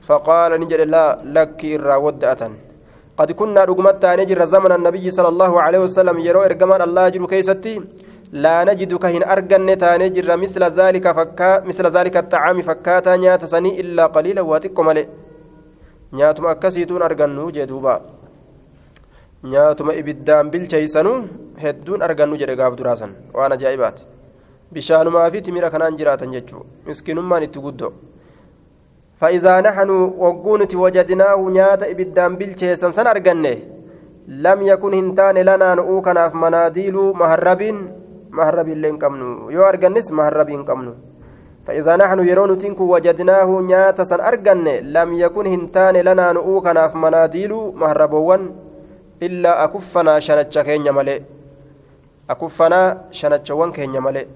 faqaala ni jedhe laa lakki irraa wadda'atan قد كنا رقمت تاني جرى زمن النبي صلى الله عليه وسلم يرو إرقمان الله جرو كيستي لا نجد كهن أرقن تاني جرى مثل ذلك فكا مثل ذلك الطعام فكاتا نيات سني إلا قليلا واتكم عليه نياتم أكسيتون أرقنو جدوبا nyaatuma ibiddaan bilcheeysanu hedduun argannu jedhe gaaf duraasan waan ajaa'ibaati bishaanumaa fi timira kanaan jiraatan jechuu miskiinummaan itti guddo فإذا نحن وقونت وجدناه نيات إبدان بالشيسان سن أرجنه لم يكن هنتان لنا نؤوكنا في مناديل مهربين مهربين لين كمنو يو أرجنس مهربين كمنو فإذا نحن يرون تنكو وجدناه نيات سن أرجنه لم يكن هنتان لنا نؤوكنا في مناديل مهربوان illaa akuffanaa shanacha keenya malee akuffanaa shanachawwan keenya malee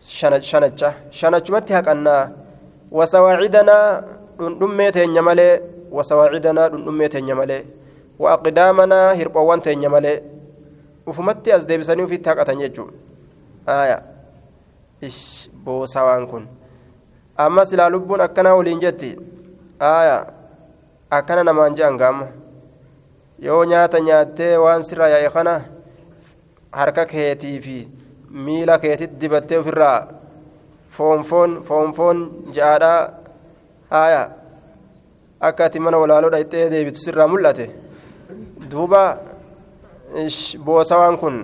shanacha shanachumatti haqannaa wasawaacidanaa dhundhummee teenya malee wasawaacidanaa dhundhummee teenya malee waaqidaamanaa hirphoowwan teenya malee ufumatti as deebisanii ufitti haqatan jechuudha aaya ish boosaa waan kun amma silaa lubbuun akkanaa waliin jetti aaya akkana namaan je'an gaama yoo nyaata nyaattee waan sirra yaa'e kana harka keetii fi miila keetitti dibattee ofirraa foonfoon foonfoon ja'aadhaa haaya akka ati mana walaaloo dhayxee deebitu sirraa mul'ate duuba boosa waan kun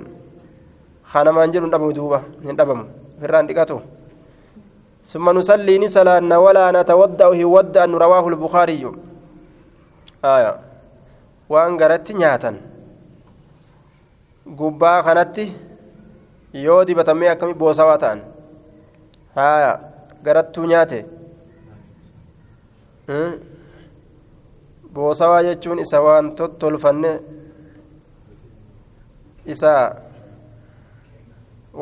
hanamaan jedhu hin dhabamu duuba hin dhabamu ofirraa hin dhiqatu ثم نصلي نسلا ولا نتودأ ودأ رواه البخاري آية waan garatti nyaatan gubbaa kanatti yoo dibatamee akkami boosawaa ta'an haya garattuu nyaate boosawaa jechuun isa waan tottolfanne isa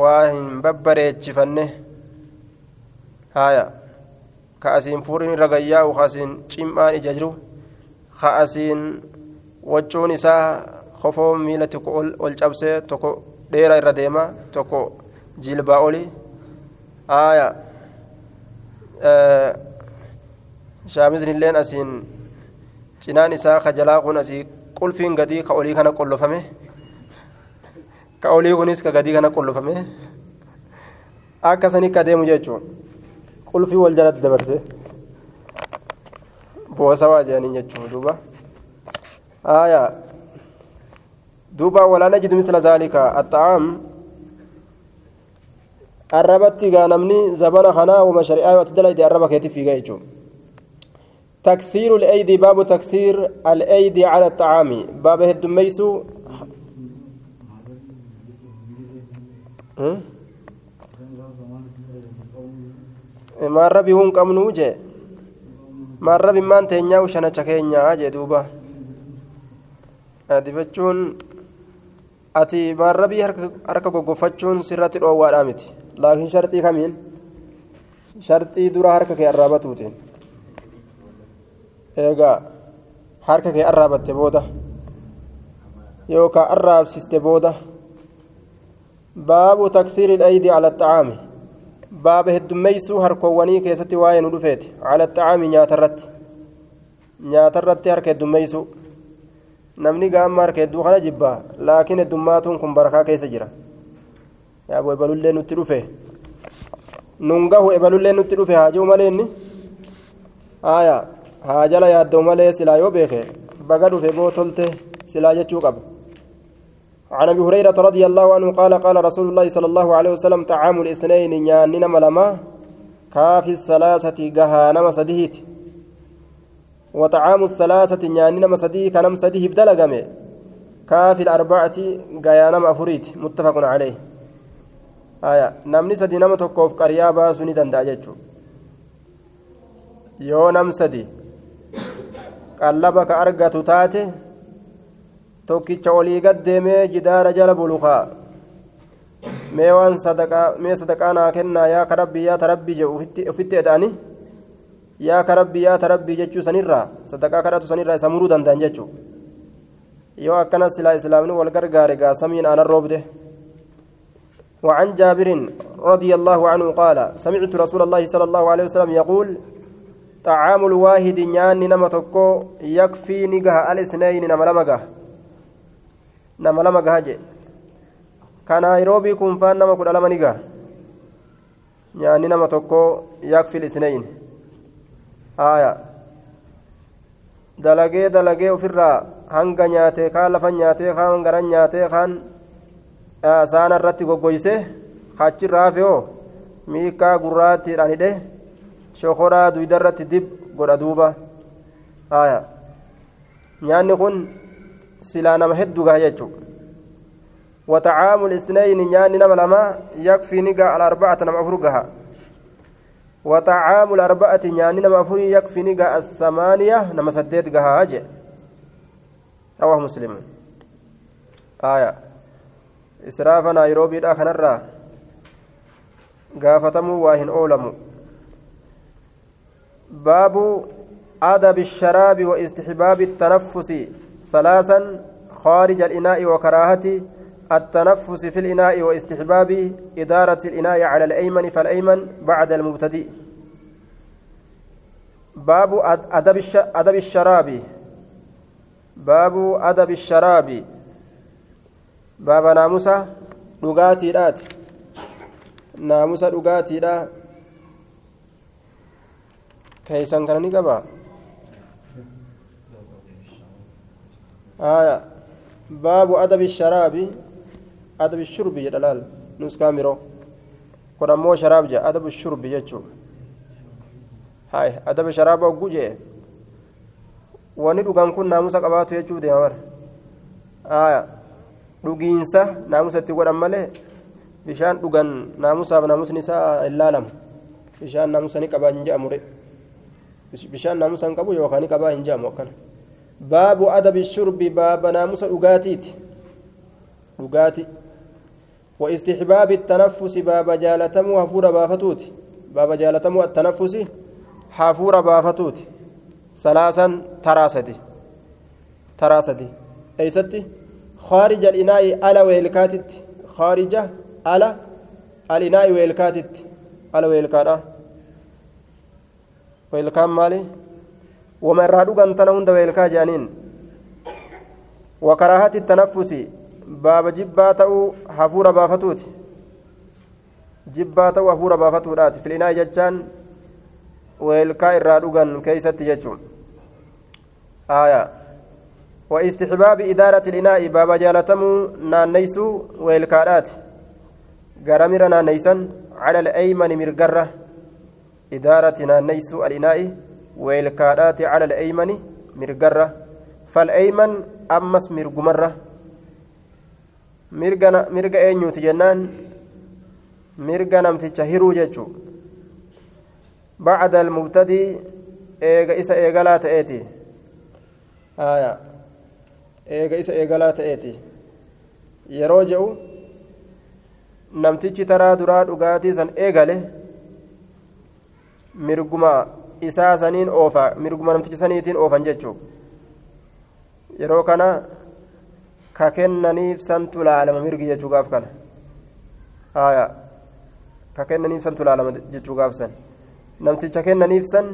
waa hin babbareechifanne haya ka asiin fuuriin irra gayyaa'u ka asiin cim'aan ija jiru ka asiin waccuun isaa kofoo miila tokko ol cabsee tokko dheeraa irra deema tokko jilbaa oli aaya shaamisni illeen asiin cinaan isaa ka jalaa kun asii qulfiin gadii ka olii kana qollofame ka olii kunis ka gadii kana qollofame akka sanii ka deemu jechuun qulfii wal jalatti dabarse boosa waa jedhanii jechuun duuba najidu misla zaalika axxacaam arrabatti gaa namni zabana kanaa wama shari'aa yoo ati dalayde arraba keetti fiiga jechuun تكثير الأيدي باب تكثير الأيدي على الطعام باب هدميسو maarrabi hun qabnuu jee maarrabi maan teenyaa ushanacha keenyaa jee duuba dibachuun ati maarrabii harka goggofachuun sirratti dhoowwaadhaa miti laakiin sharxii kamiin sharxii dura harka kee arraabatuutiin eegaa harka kee arraabatte booda yookaan arraabsiste booda baabu taksiiri aydii ala xacaami baaba heddummeeysuu harkoowwanii keessatti waa'ee nu dhufeeti ala xacaami nyaatarratti nyaatarratti harka heddummeeysuu namni gaamma harka hedduu kana jibbaa laakiin heddummaatuun kun barakaa keessa jira yaaboo ebalullee nutti dhufe nun gahu ebalullee nutti dhufe haa jiru malee inni aayaa haa jala yaaddoo malee silaa yoo beeke baga dhufe boo tolte silaa jechuu qaba عن ابي هريره رضي الله عنه قال قال رسول الله صلى الله عليه وسلم طعام الاثنين نياننا ملما كافي الثلاثه جهنم سديهت وطعام الثلاثه نياننا مسديه كنم سديه بدلغمه كافي الاربعه جهنم افريت متفق عليه آية نمني سدي نما توقف قريا باسوني دندا جچو yoo nam sadi qallaba ka argatu taate tokkicha olii gad deemee jidaara jala bulukaa mee waan sadaqaa mee sadaqaa naa kennaa yaa ka rabbii yaa tarabbii jedhu ofitti eda'ani yaa ka rabbii yaa tarabbii jechuu sanirraa sadaqaa kadhatu sanirraa isa muruu danda'an jechuu yoo akkana silaa islaamni wal gargaare gaa samiin aanan roobde وعن جابر رضي الله عنه قال سمعت رسول الله صلى الله عليه وسلم يقول طعام الواحد نياني نما تكو يكفي نجاه الاثنين نما لما جاه نما جي كان نيروبي كن فان نما كل لما نجاه نياني نما تكو يكفي الاثنين آية dalagee dalagee ofirraa hanga nyaatee kaan lafa nyaatee kaan garan nyaatee kaan saana irratti goggoyse achirraa hafeoo miikaa gurraattiidhaan hidhee shokoraa duydarratti dib godha duuba haya nyaanni kun silaa nama hedduu gaha jechu وطعام الاثنين نيان نما لما يكفي نجا الأربعة نما أفرقها وطعام الأربعة نيان نما أفر يكفي نجا الثمانية نما سديت جها أجي رواه مسلم. آية. إسراف نيروبي دا كنرا قافتمو واهن أولمو. باب أدب الشراب واستحباب التنفس ثلاثا خارج الإناء وكراهة التنفس في الإناء واستحباب إدارة الإناء على الأيمن فالأيمن بعد المبتدئ. باب أدب أدب الشراب. باب أدب الشراب. باب ناموسة dhugaatii dhaati naamusa dhugaatiidha keeysan kana ni qaba aya baabu adabi sharaabi adabi shurbi jedha laal nuskaa miroo kun ammoo sharaab jedha adabu shurbi jechuu hay adaba sharaaba oggu jee wani dhugan kun naamusa qabaatu jechuu deema bara aya dhugiinsa naamusa itti godhan malee bishaan dhugan naamusaaf naamusni isaa hin laalamu bishaan naamusa ni qabaa hin je'amure bishaan naamusa hin qabu yookaan ni qabaa hin je'amu akkana baabu adabi shurbi baaba naamusa dhugaatiiti dhugaati واستحباب التنفس باب جالتمو هفور بافتوت باب جالتمو التنفس حفور بافتوت ثلاثا تراسدي تراسدي أيستي خارج الإناء على ويلكاتت ala alinaa'i weelkaatitti ala weelkaadha weelkaan maali wama irraa dhugan tana hunda weelkaa jedhaniin wakaraahati tanaffusi baaba jibbaa ta'uu hafuura baafatuuti. Jibbaa ta'uu hafuura baafatuudhaati. Filinaa jechaan weelkaa irraa dhugan keeysatti jechuun. Aayaa. واستحباب إدارة الإناء بابا جالتمو نانيسو ويلكادات غرامر نانيسا على الأيمن مرقرة إدارة نانيسو الإناء ويلكادات على الأيمن مرقرة فالأيمن أمس مرقمرة mirga eenyuuti jennaan? Mirga namticha hiruu jechuu bacda almubtadii eega isa eegalaa ta'eeti. Eega isa eegalaa ta'eeti. Yeroo je'u namtichi taraa duraa dhugaatii san eegale mirguma isaa saniin oofa mirguma namticha saniitiin oofan jechuu yeroo kana ka kennaniif santu laalama mirgi jechuu gaaf kana haya ka kennaniif santu laalama jechuu gaaf san namticha kennaniif san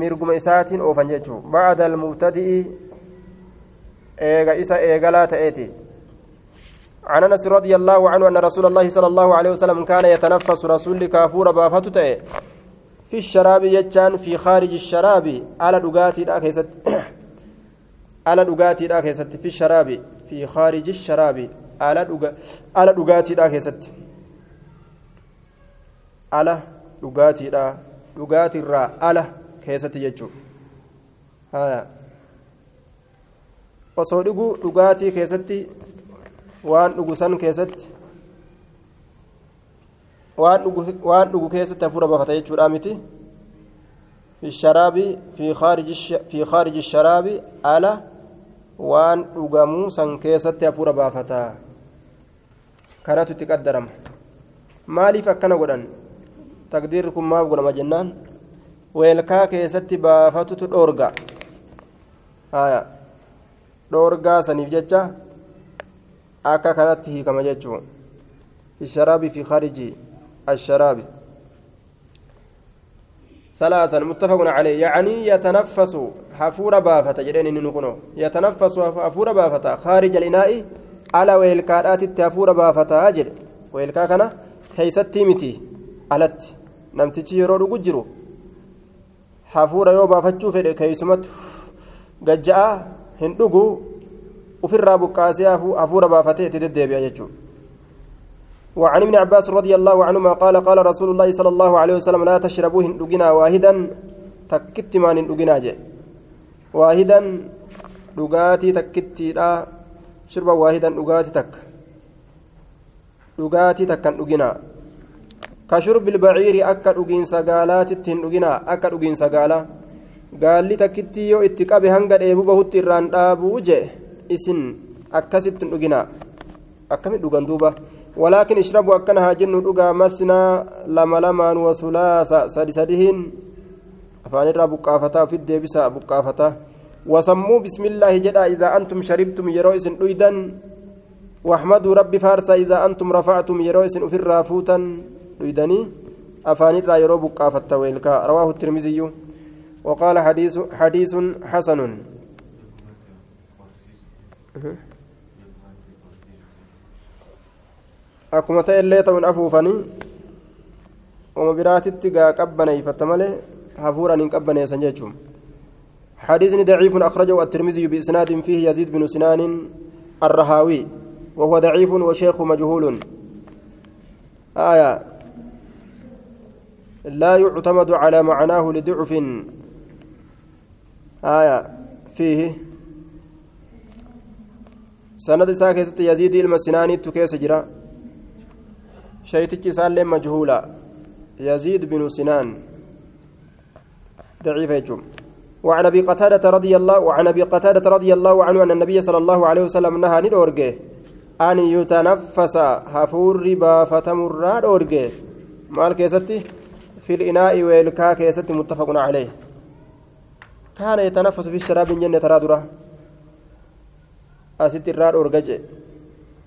mirguma isaatiin oofan jechuu bacda almubtadi'i eega isa eegalaa ta'eeti عن انس رضي الله عنه ان رسول الله صلى الله عليه وسلم كان يتنفس رسول كافور بافته في الشراب يجان في خارج الشراب على دغاتي دا كيست خارج الشراب على دغ على دغاتي دا كيست على دغاتي دا دغاتي را على كيست يجو ها osoo dhuguu dhugaatii keessatti waan dhugu san keessatti waan dhugu keessatti hafuura baafata jechuudha miti fi sharaabi fi khaariji sharaabi ala waan dhugamuu san keessatti hafuura baafata kanatu itti qaddarama maaliif akkana godhan taqdiirri kun maaf godhama jennaan weelkaa keessatti baafatutu dhoorga dhoorgaa saniif jecha akka kanatti hiikama jechuun الشراب في خارج الشراب ثلاثا متفق عليه يعني يتنفس حفور بافة جدين نكونو يتنفس حفور بافة خارج الإناء على ويلكادات التافور بافة أجل ويلكا كان كيستي متي ألت نمتشي يرو جرو حفور يو بافتشو في كيسمت قجأ hin dhugu ofirraa buqqaasee hafuura baafatee itti deddeebi'a jechuudha. وعن ابن عباس رضي الله عنهما قال قال رسول الله صلى الله عليه وسلم لا تشربوا هندقنا واحدا تكت ما جي واحدا دقاتي تكتي لا شرب واحدا دقاتي تك دقاتي تك هندقنا كشرب البعير أكا دقين سقالات هندقنا أكا دقين سقالا gaalli takkitti yoo itti qabe hanga dheebuu bahutti irraan dhaabuu jee isin akkasitti dhugina akkami dhugan duuba walaakin ishrabu akkana haa jennu dhugaa masnaa lama lamaan wasulaasa sadi sadihin afaan irraa buqqaafataa ofit deebisa buqqaafata wasammuu bismillaahi jedha idaa antum sharibtum yeroo isin dhuydan واحمدوا ربي فارسا إذا أنتم رفعتم يرويس في الرافوتا dhuyدني أفاني را يرو بقافة ويلكا رواه الترمذي وقال حديث حديث حسن akkuma ta'e illee ta'uun afuufanii uma biraatitti gaa qabbaneeyfatta malee hafuuraan hin qabbaneessan jechuun حديث ضعيف أخرجه الترمذي بإسناد فيه يزيد بن سنان الرهاوي وهو ضعيف وشيخ مجهول. آية. لا يعتمد على معناه لضعف. آية. فيه. سند ساكست يزيد المسناني تكيس جرا. شيتك سالم مجهولا. يزيد بن سنان. ضعيف يجوم وعن أبي قتادة رضي الله وعن أبي قتادة رضي الله عنه أن النبي صلى الله عليه وسلم نهى ندورجه أن يتنفس هفور بافتمر دورجه مال كيستي؟ في الإناء والكا كيستي متفق عليه. كان يتنفس في الشراب من ترى درا. أسيت الرار أورجج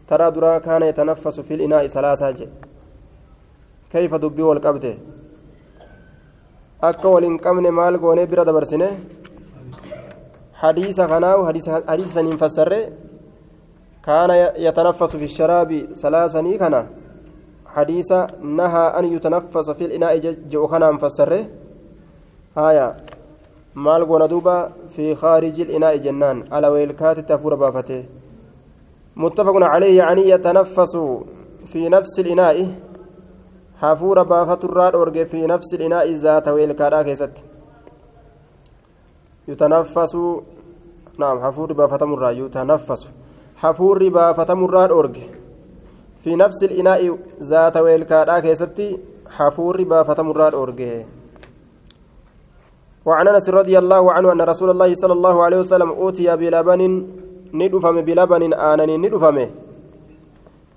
ترى درا كان يتنفس في الإناء ثلاثة كيف دبي والقبته akka waliin qabne maal goonee bira dabarsine hadiisa kanaawu hadiisa saniin fassarre kaana yatanaffasu fi sharaabi salaasanii kana hadiisa nahaa an yutanaffasa fi linaa'i je'u kanaan fassarre haya maal goona duuba fi khaariji linaa'i jennaan ala weelkaatitti hafuura baafate متفق عليه يعني يتنفس في نفس الإناء hafuura baafaturraa dhoorge fi nafsi dhinaa'i zaata weelkaadhaa keessatti yutanaffasu naam hafuurri baafatamurraa yutanaffasu hafuurri baafatamurraa dhoorge fi nafsi dhinaa'i zaata weelkaadhaa keessatti hafuurri baafatamurraa dhoorge وعن انس رضي الله عنه ان رسول الله صلى الله عليه وسلم اوتي بلبن ندفم بلبن انني ندفم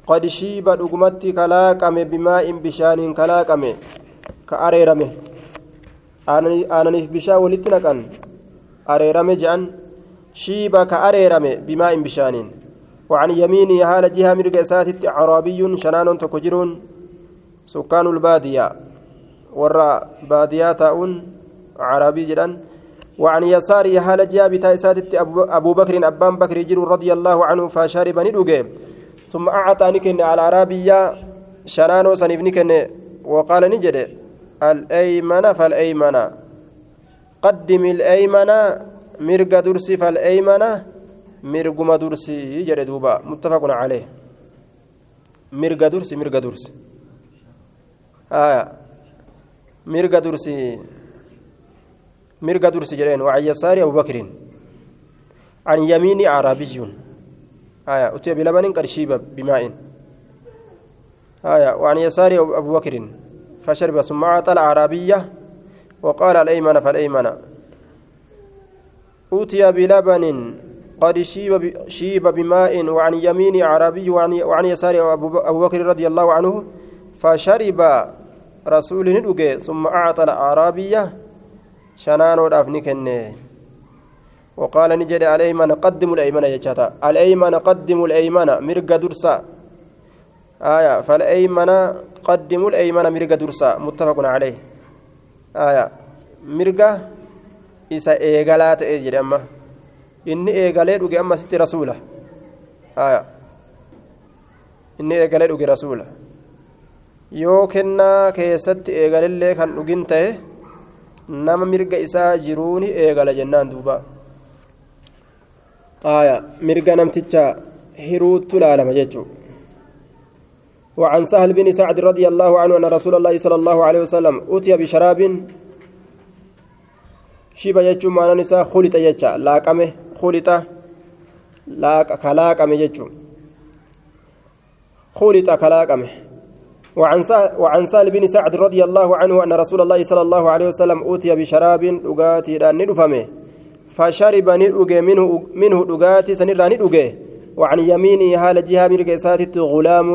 قد شيب dhugumatti kalaaqame bimaa'in bishaaniin kalaaqame. Ka areerame. Aananiif bishaan walitti naqan. Areerame je'an. Shiiba ka areerame bimaa'in bishaaniin. وعن يمينه حال جهة مرق إساتت عربي شنان تكجرون سكان البادية ورا بادية تاؤن عربي جدا وعن يساره حال جهة بتا إساتت أبو بكر أبان بكر جر رضي الله عنه فشارب ندوغي ثم أعطى نكن على العربية شنانو سنيف نكن وقال نجد الأيمن فالأيمن. قدم الأيمن مرق درسي فالأيمن مرقم درسي جد دوبا متفق عليه. مرق درسي مرق درسي. آه مرق درسي مرق درسي جرين وعن يسار أبو بكر. عن يمين أعرابي. آية أتي بلبن قد شيب بماء. آية وعن يسار أبو بكر فشرب ثم أعطى الأعرابية وقال الأيمن فالأيمن. أوتي بلبن قد شيب شيب بماء وعن يمين أعرابي وعن, وعن يسار أبو بكر رضي الله عنه فشرب رسول ندوغي ثم أعطى الأعرابية شنان ودافني كنه وقال نجد الأيمن قدموا الأيمن يجاتا الأيمن قدموا الأيمن مرق درسا آية فالأيمن قدموا الأيمن مرق درسا متفق عليه آية مرقة إسا إيغالات إيجر أما إني إيغالي دوغي أما ستي رسولة آية إني إيغالي دوغي رسولة yoo kennaa keessatti eegalillee kan dhugin ta'e nama mirga isaa jiruuni eegala jennaan duuba آية مرقى نمتجا هروت لالما جيتشو. وعن سهل بن سعد رضي الله عنه أن رسول الله صلى الله عليه وسلم أتي بشراب شيبا جيتشو معنى نساء خلط جيتشا لاقمة خلط لاق كلاقمة جيتشو. خلط كلاقمة. وعن وعن سهل بن سعد رضي الله عنه أن رسول الله صلى الله عليه وسلم أتي بشراب أغاتي لأن ندفمه. فشرب ندوغي منه منه دغاتي سنرا ندوغي وعن يمينه حال جهه مرق إساتت غلام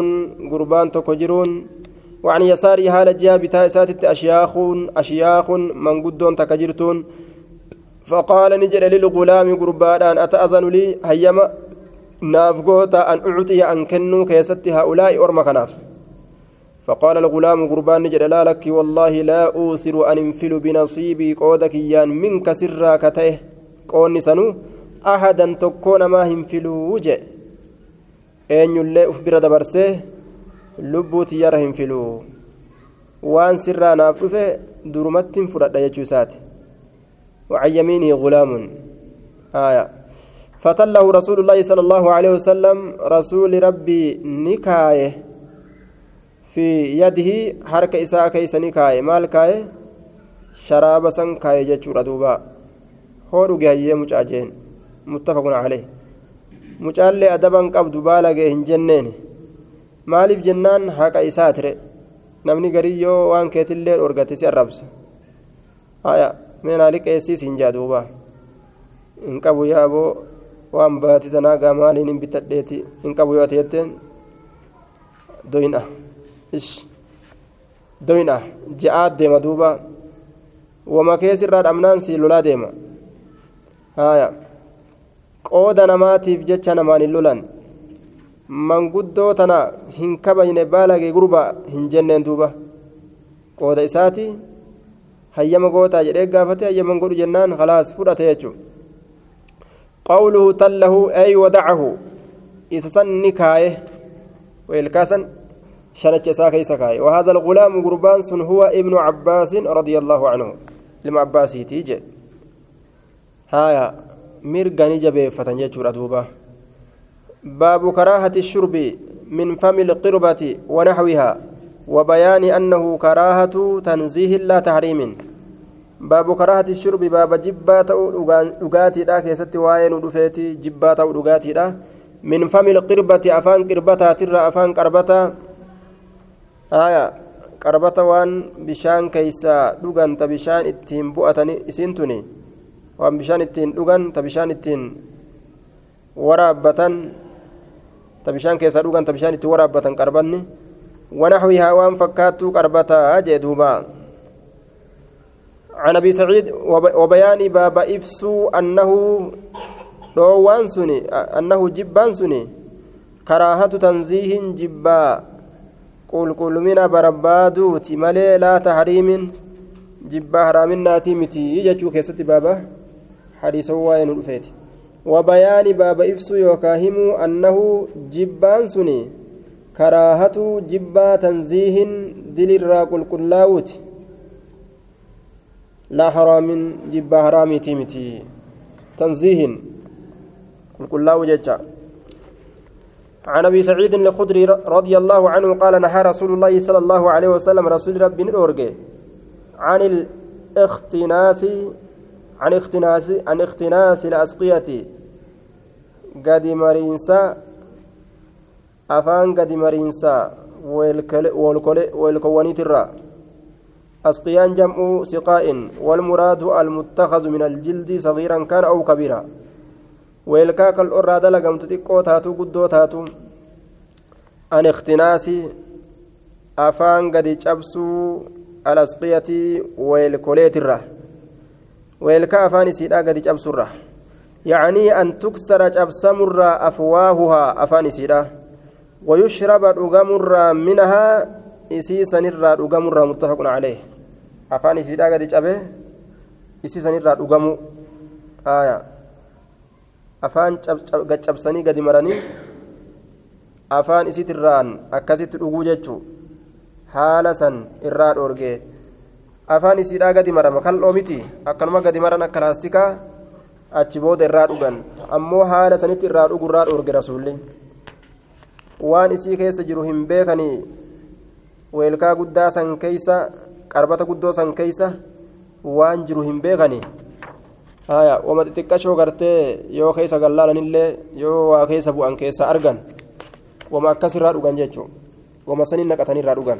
قربان تكجرون. وعن يساره حال جهه بتا إساتت اشياخ أشياخ من قدون تكجرتون. فقال نجد للغلام قربان أتأذن لي؟ هيما نافقوتا أن أعطي أن كنو كيست هؤلاء ارمى كناف فقال الغلام قربان نجد لا لك والله لا أوثر أن انفل بنصيبي قودك يان منك سرا كته. Qoonni sanuu ahadan tokkoo namaa hin filuu je eenyullee uf bira dabarsee lubbuu tiyyara hin filuu waan sirraa naaf dhufe durumatti hin fudhadha jechuu isaati وعن يمينه غلام آية فتله رسول الله صلى الله عليه وسلم رسول ربي نكايه في يده حركة إساء كيس نكايه مال كايه شراب سن كايه جتشور دوبا hoodhu gaayyee mucaa jeen muttafaqun calee mucaallee adaban qabdu baala gee hin jenneen maaliif jennaan haqa isaa tire namni garii yoo waan keetillee dhorgate si arrabsa. Haya meenaali qeessiis hin jaa duuba. Hin qabu yaaboo waan baati tanaa gaa maaliin hin bitadheeti? Hin qabu yoo ta'etteen doyna. Ish. Doyna. Ja'aa deema duuba. Wama keessirraa dhabnaan si lolaa deema. qooda namaatiif jecha namaan hin lolan manguddoo tana hin kabayne baalagee gurba hin jenneen duuba qooda isaati hayyama gootaa jedhee gaafate hayyaman godhu jennaan khalaas fudhate jechuudha qawluhu tallahu ay wadacahu isa san ni kaaye weelkaasan شنج ساكي سكاي وهذا الغلام قربان سن هو ابن عباس رضي الله عنه لما عباسي تيجي هايا مرقاني جبي فتنجج دوبا باب كراهة الشرب من فم القربة ونحوها وبيان أنه كراهة تنزيه لا تحريم باب كراهة الشرب باب جبات أوغاتي لا كيست واين ودفيتي جبات أوغاتي لا من فم القربة أفان قربتا ترى أفان قربتا waan bishaan keeysaa dhugan ta bishaan ittiin bu'atani isin tuni. Waan bishaan ittiin dhugan ta bishaan ittiin waraabbatan ta bishaan keessaa dhugan ta bishaan ittiin waraabbatan qarbanni waan fakkaattuu qarbataa jee duuba عن ابي سعيد وبيان باب افسو انه روان سني انه جبان سني كراهه تنزيه جبا qulqullumina barbaaduuti malee laa tahriimin jibbaa haraaminaatii miti jechuu keessatti baaba waa'ee nu dhufeeti wabayaani baaba ibsuu yookaa himuu annahu jibbaan suni karaahatu jibbaa tanziihin dilirraa qulqullaa'uuti laa haraamin jibbaa haraamiitii miti tanziihin qulqullaa'u jecha عن ابي سعيد الخدري رضي الله عنه قال نهى رسول الله صلى الله عليه وسلم رسول ربي نورجي عن الاختناث عن اختناث عن اختناث الأسقية. قد مرينسا أفان قد مرينسا والكوانيت الرا أسقيان جمع سقاء والمراد المتخذ من الجلد صغيرا كان أو كبيرا. weelkaa qal'oo irraa dalagamtu xiqqoo taatu guddoo taatu an ikhtinaasi afaan gadi cabsuu alasqiyati weelkoleetirra afaan isiidha gadi cabsurra yacnii an tuksara cabsamurraa afwaahuhaa afaan isiidha wayushraba dhugamurraa minahaa isii sanirraa dhugamurraa muttafaqun caleeh afaan isiidha gadi cabe isii sanirraa dhugamu aayaa afaan gaccabsanii gadi maranii afaan isitirraan akkasitti dhuguu jechuu haala san irraa dhoorgee afaan isiidhaa gadi marama kal'oo miti akkanuma gadi maran akka laastikaa achi booda irraa dhugan ammoo haala sanitti irraa dhugu irraa dhoorge rasuulli waan isii keessa jiru hin beekanii weelkaa guddaa san keeysa qarbata guddoo san keeysa waan jiru hin beekanii haya wama xixiqqashoo gartee yoo keessa gallaalanillee yoo waa keessa bu'an keessa argan wama akkasirraa dhugan jechuun wama saniin naqatanirraa dhugan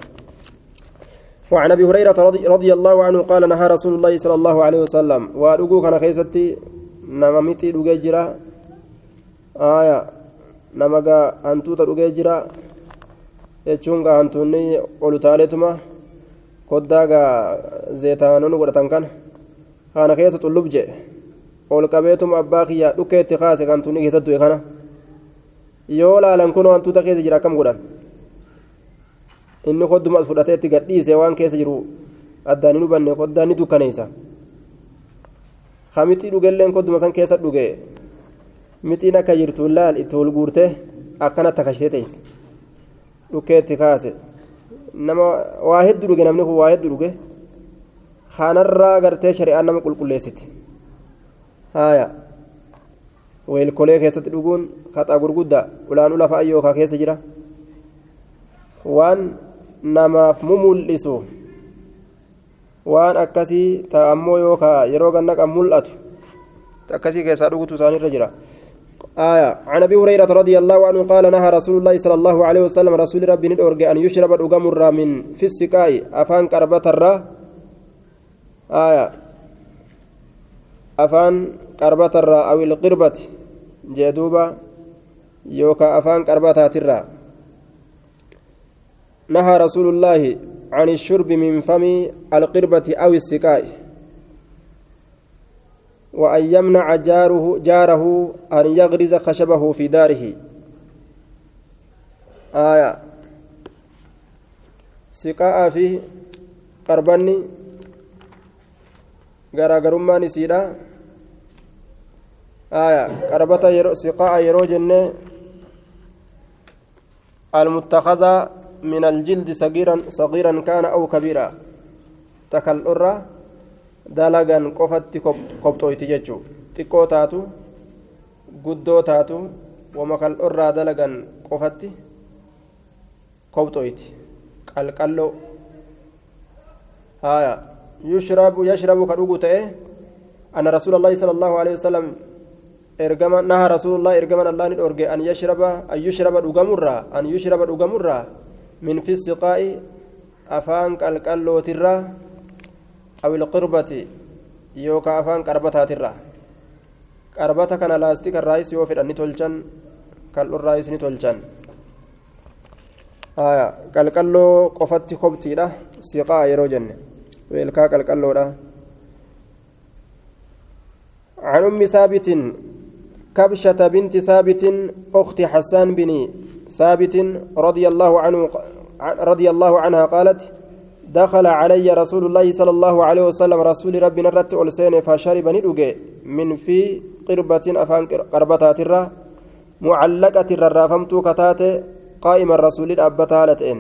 وعن ابي هريره رضي الله عنه قال نهى رسول الله صلى الله عليه وسلم وادغو كان كيستي نما متي دغه جرا آية نمغا جرا koddaa gaa zeetaanonni godhatan kana haana keessa xullub jee ol qabeetuma abbaa kiyyaa dhukkeetti kaase kan tunni keessatti du'e kana yoo laalan kun wantoota keessa jira akkam godhan inni kodduma as fudhatee itti gadhiise waan keessa jiru addaan hin hubanne koddaan ni dukkaneessa hamixii dhugelleen kodduma san keessa dhuge mixiin akka jirtu laal itti ol guurte akkanatti akkashitee teesse dhukkeetti kaase nama waa hedduu dhuge namni kun waa hedduu dhuge kanarraa gartee shari'aan nama qulqulleessiti. haya weelkolee keessatti dhuguun haxaa gurguddaa ulaanuu lafa ayyookaa keessa jira waan namaaf mumul'isu waan akkasii ta'a ammoo yookaa yeroo gannaqan mul'atu. Akkasii keessaa dhugutu isaanirra jira. آية عن أبي هريرة رضي الله عنه قال نهى رسول الله صلى الله عليه وسلم رسول ربي ندورج أن يشرب الأقمر من في السقاء أفان كربة الرا آية أفان قربة الرا أو القربة جدوبة يوكا أفان قربة ترى نهى رسول الله عن الشرب من فم القربة أو السقاء وأن يمنع جاره جاره أن يغرز خشبه في داره. aya siqaa'aa fi qarbanni garaagarummaan isiidha yeroo siqaa'a yeroo jenne المتخذة من الجلد صغيرا صغيرا كان أو كبيرا تكالورا دلغا قفت قبطويتي جتشو taatu guddoo taatu wama kal'orraa dalagan qofatti kobxoyti qalqalloo haya yushrabu yashrabu ka dhugu ta'e anna rasuula allaahi sala allahu alehi wasalam ergama naha rasuulullah ergaman allah ni dhorge an yashraba an yushraba dhugamurraa an yushraba dhugamurraa min fi siqaa'i afaan qalqallootirraa aw ilqirbati yookaa afaan qarbataatirraa qarbata kana laastika irraayis yoo fedhan ni tolchan kal'urraayis ni tolchan qalqalloo qofatti kobtiidha siqaa yeroo jenne weelkaa qalqalloodha عن أم ثابت كبشة بنت ثابت أخت حسان بن ثابت رضي الله عنه رضي الله عنها قالت دخل علي رسول الله صلى الله عليه وسلم رسول ربنا رت ألسين فشرب ندوجي من في قربة أفان قربتات الرا معلقة الرافمت كتات قائم الرسول أبتها لتئن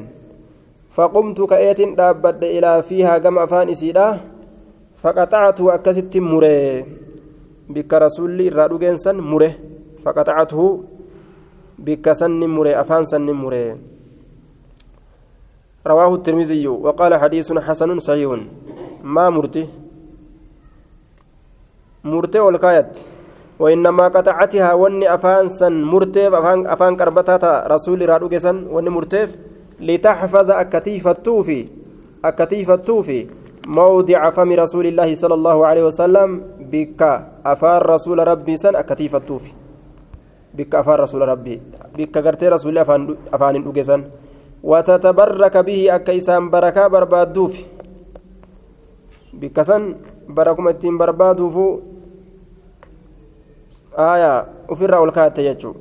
فقمت كأيت دابد إلى فيها كم أفان إسيدا فقطعت أكست مري بك رسول الرادوجين سن مري فقطعته بك سن مري أفان سن مري رواه الترمذي وقال حديث حسن صحيح. ما مرته مرته والكايت. وإنما قطعتها وني أفان سن مرتف أفان أفان كربتها رسول رادوك وني مرتف لتحفظ أكتيف التوفي. أكتيف التوفي. موضع فم رسول الله صلى الله عليه وسلم. بك أفان رسول ربي سن أكتيف التوفي. بك أفان رسول ربي. بك قرتي رسول أفان أفان وتتبرك به أكيسان بركة بربادوف بكسن بركم التين بربادوف آية ofirraa ol kaayatte jechuun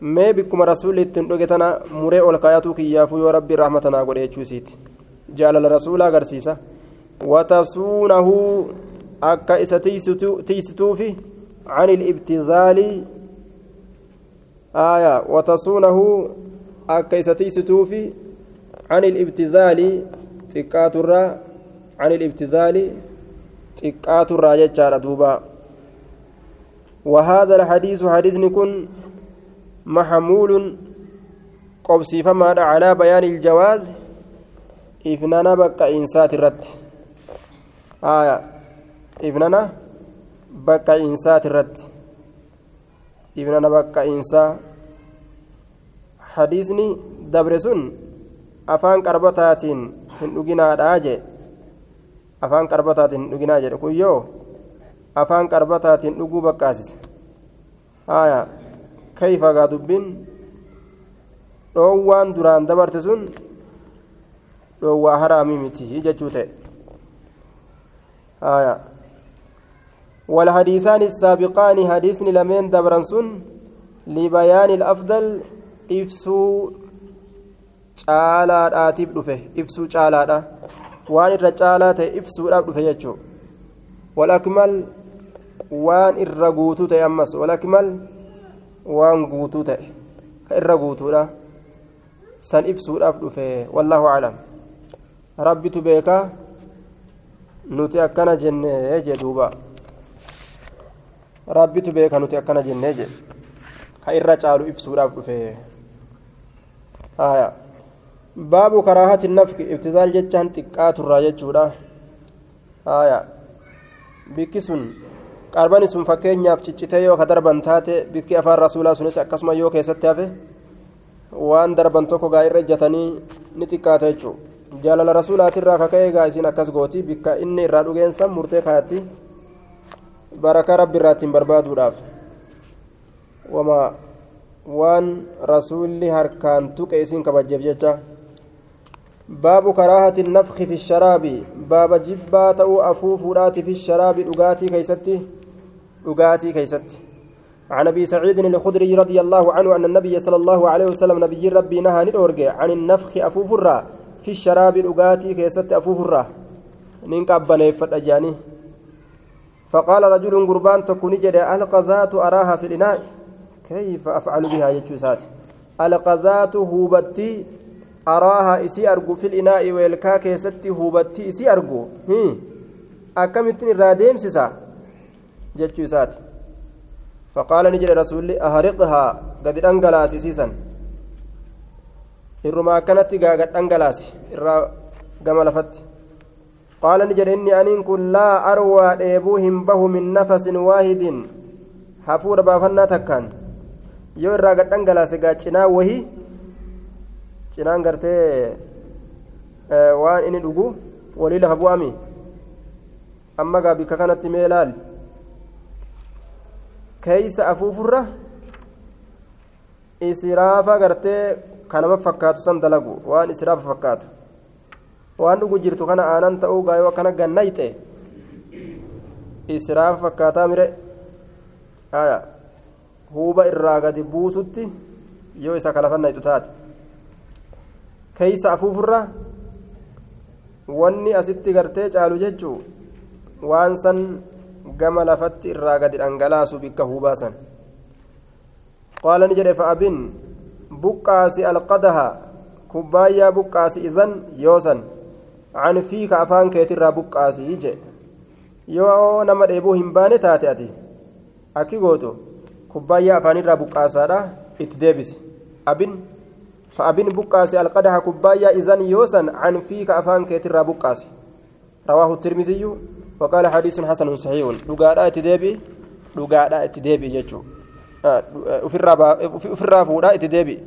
mee bikkuma rasuulli ittiin dhuge tana muree ol kaayatuu kiyyaafuu yoo rabbi rahmatanaa godhe jechuu isiiti jaalala rasuula agarsiisa watasuunahu akka isa tiisituufi عن الابتذال آية وتصونه akka isa tiisituufi عن الابتذال xiqqaatu irraa عن الابتذال xiqqaatu irraa jechaadha duuba وهذا الحديث حديث كن محمول قبسي فما على بيان الجواز إفنانا بقى إنسات الرد. آية. إفنانا بقى إنسات الرد. إفنانا بقى إنسات hadiisni dabre sun afaan qarbataatiin hin dhuginaadhaa jee afaan qarbataatiin hin dhuginaa jedhe kun yoo afaan qarbataatiin dhuguu baqqaasise haya kayfa gaa dubbiin dhoowwaan duraan dabarte sun dhoowwaa haraamii miti jechuu ta'e haya والحديثان السابقان حديث لمن دبرنسون لبيان الأفضل ibsuu caalaadhaatiif dhufe ibsuu caalaadha. Waan irra caalaa ta'e ibsuudhaaf dhufe jechuu walakmal waan irra guutuu ta'e ammas walakmal waan guutuu ta'e ka irra guutuudha. San ibsuudhaaf dhufe wallaahu aclam. Rabbitu beekaa? Nuti akkana jennee jedhuuba rabbitu beeka nuti akkana jennee jedhe ka irra caalu ibsuudhaaf dhufe baabu karaahati nafki ibtizaal jechaan xiqqaa turraa jechuudha. Bikki sun qaarbani sun fakkeenyaaf ciccitee yoo ka darban taate bikki afaan rasuulaa sunis akkasuma yoo keessatti hafe waan darban tokko gaa irra ijjatanii ni xiqqaata jechuudha jaalala rasuulaatirraa kaka'ee gaa isiin akkas gooti bikka inni irraa dhugeensan murtee kanatti barakaa rabbi irraa ittiin barbaaduudhaaf. Waan rasuulli harkaan tuqe isin kabajjeef jecha. Baabu karaahati nafki fi sharaabi. Baaba jibbaa ta'uu afuufuudhaati fi sharaabi dhugaatii keeysatti. Dhugaatii keeysatti. عن ابي سعيد الخدري رضي الله عنه ان النبي صلى الله عليه وسلم نبي ربي نهى ندورج عن النفخ افوفرا في الشراب الأغاتي كيست أفوفرا ننقبني فتأجاني فقال رجل قربان تكون جد القذات أراها في الإناء كيف أفعل بها يجوسات القذات هوبتي أراها إسي أرجو في الإناء ويلكا كيست هوبتي إسي أرجو أكمتن الراديم سسا جتشوسات فقال نجد رسول أهرقها قد أنقلاس سيسا gaaga dhangalaase irraa gama lafatti qaala ni jedhe inni aniin kun laa arwaa dheebuu hin bahu min nafasin waahidin hafuura baafannaa takkaan yoo irraa gad dhangalaase gaa cinaa wahii cinaan gartee waan inni dhugu walii lafa bu'ami amma gaa bikka kanatti mee laal keeysa afuufurra israafa gartee kanama fakkaatu san dalagu waan israafa fakkaatu waan dhugu jirtu kana aanan ta'uu gaayoo akkana gannayxe israafa fakkaataa mire haya huuba irraa gadi buusutti yoo isa kalafannaytu taate keeysa afuufurra wanni asitti gartee caalu jechuu waan san gama lafatti irraa gadi dhangalaasu bikka huubaa san qaala ni jedhe fa'abin buqqaasi alqadaha kubbaayyaa buqqaasi izan yoosan can fiika afaan keetirraa buqqaasii je yoo nama dheebuu hin baane taate ati akki gootu kubbaayyaa afaanirraa buqqaasaadha. Itti deebise abin فأبن بقاسي القدح كبايا إذن يوسن عن فيك أفان كيتر بقاسي رواه الترمذي وقال حديث حسن صحيح لقاء اتدابي لقاء اتدابي جتشو ofirraa fuudhaa itti deebi.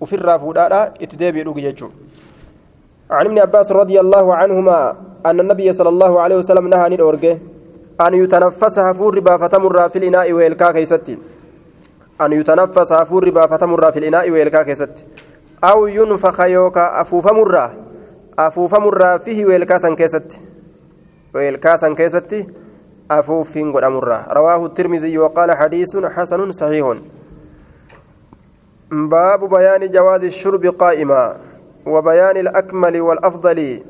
Ofirraa fuudhaadha itti deebi'e dhugi jechuudha عن ابن عباس رضي الله عنهما أن النبي صلى الله عليه وسلم نهى عن الأورجة أن يتنفس هفور ربا فتمر في الإناء ويلكا كيستي. أن يتنفس هفور ربا فتمر في الإناء ويلكا كيستي. أو ينفخ يوكا أفوف مرة. أفوف مرة فيه ويلكا سن كيستي. ويلكا سن أفوفين قد أمره رواه الترمذي وقال حديث حسن صحيح. باب بيان جواز الشرب قائما. وبيان الأكمل والأفضل.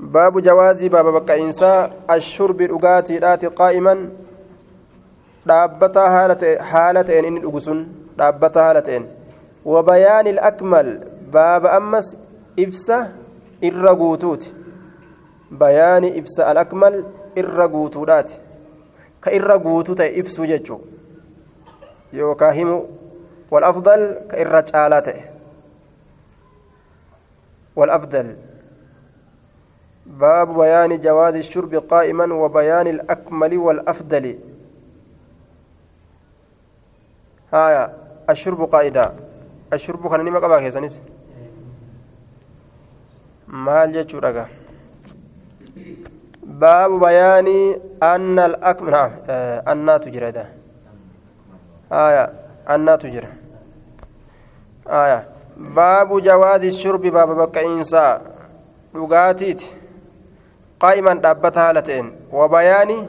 باب جواز باب بقى إنساء الشرب الأقاتي الآت قائما dhaabbataa haala ta'een inni dhugu sun dhaabbataa haala ta'een wabayaan ilakmal baaba ammas ibsa irra guutuuti bayaani ibsa alakmal irra guutuudhaati ka irra guutuu ta'e ibsuu jechuu yookaa himu والأفضل كإرة عالاته والأفضل باب بيان جواز الشرب قائما وبيان الأكمل والأفضل. هايا الشرب قائدا الشرب كان نما قبا كيسانيس مال جچو رغا باب بيان أن الأكمل نعم آه أن تجرد آية أن تجرد آية باب جواز الشرب باب بقى قائما دابت هالتين وبيان